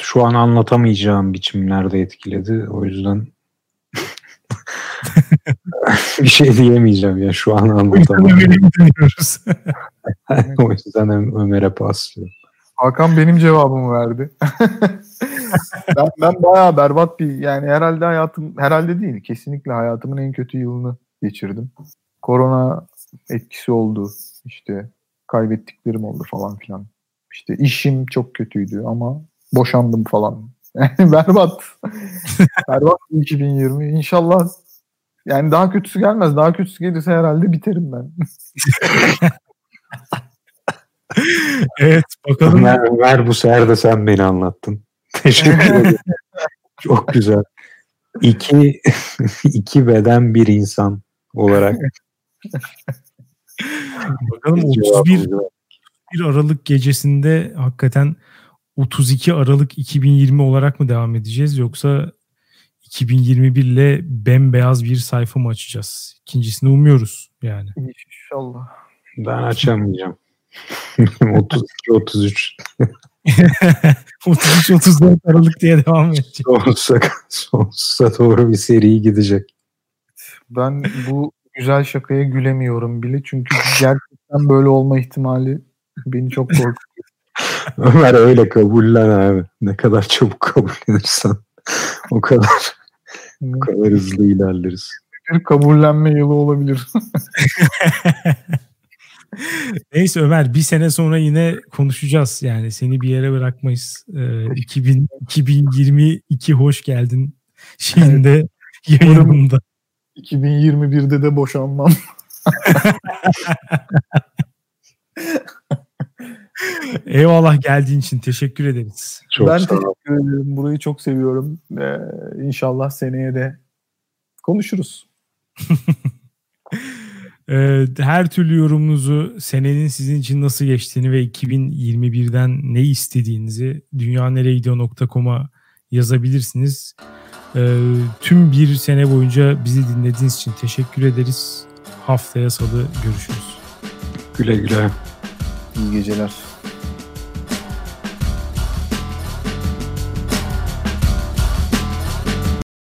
şu an anlatamayacağım biçimlerde etkiledi. O yüzden [laughs] bir şey diyemeyeceğim ya şu an anlatamam. o yüzden [laughs] Ömer'e paslıyorum. Hakan benim cevabımı verdi. [laughs] ben, ben bayağı berbat bir yani herhalde hayatım herhalde değil kesinlikle hayatımın en kötü yılını geçirdim. Korona etkisi oldu işte kaybettiklerim oldu falan filan. İşte işim çok kötüydü ama boşandım falan. Yani berbat. berbat bir 2020. İnşallah yani daha kötüsü gelmez. Daha kötüsü gelirse herhalde biterim ben. [laughs] evet bakalım. Ömer, Ömer bu sefer de sen beni anlattın. [laughs] Teşekkür ederim. Çok güzel. İki, [laughs] iki beden bir insan olarak. Bakalım 31 1 Aralık gecesinde hakikaten 32 Aralık 2020 olarak mı devam edeceğiz yoksa 2021 ile bembeyaz bir sayfa mı açacağız? İkincisini umuyoruz yani. İnşallah. Ben açamayacağım. 32 33 33 34 Aralık diye devam edecek. sonsuza, sonsuza doğru bir seri gidecek. Ben bu güzel şakaya gülemiyorum bile. Çünkü gerçekten böyle olma ihtimali beni çok korkutuyor. Ömer öyle kabullen abi. Ne kadar çabuk kabullenirsen o kadar o kadar hızlı ilerleriz. Bir kabullenme yılı olabilir. [laughs] [laughs] Neyse Ömer bir sene sonra yine konuşacağız. Yani seni bir yere bırakmayız. Ee, 2000, 2022 hoş geldin şeyinde yayınında. 2021'de de boşanmam. [laughs] Eyvallah geldiğin için teşekkür ederiz. Çok ben teşekkür ederim. Burayı çok seviyorum. Ee, inşallah seneye de konuşuruz. [laughs] Ee, her türlü yorumunuzu senenin sizin için nasıl geçtiğini ve 2021'den ne istediğinizi dünyaneregidiyor.com'a yazabilirsiniz. Ee, tüm bir sene boyunca bizi dinlediğiniz için teşekkür ederiz. Haftaya salı görüşürüz. Güle güle. İyi geceler.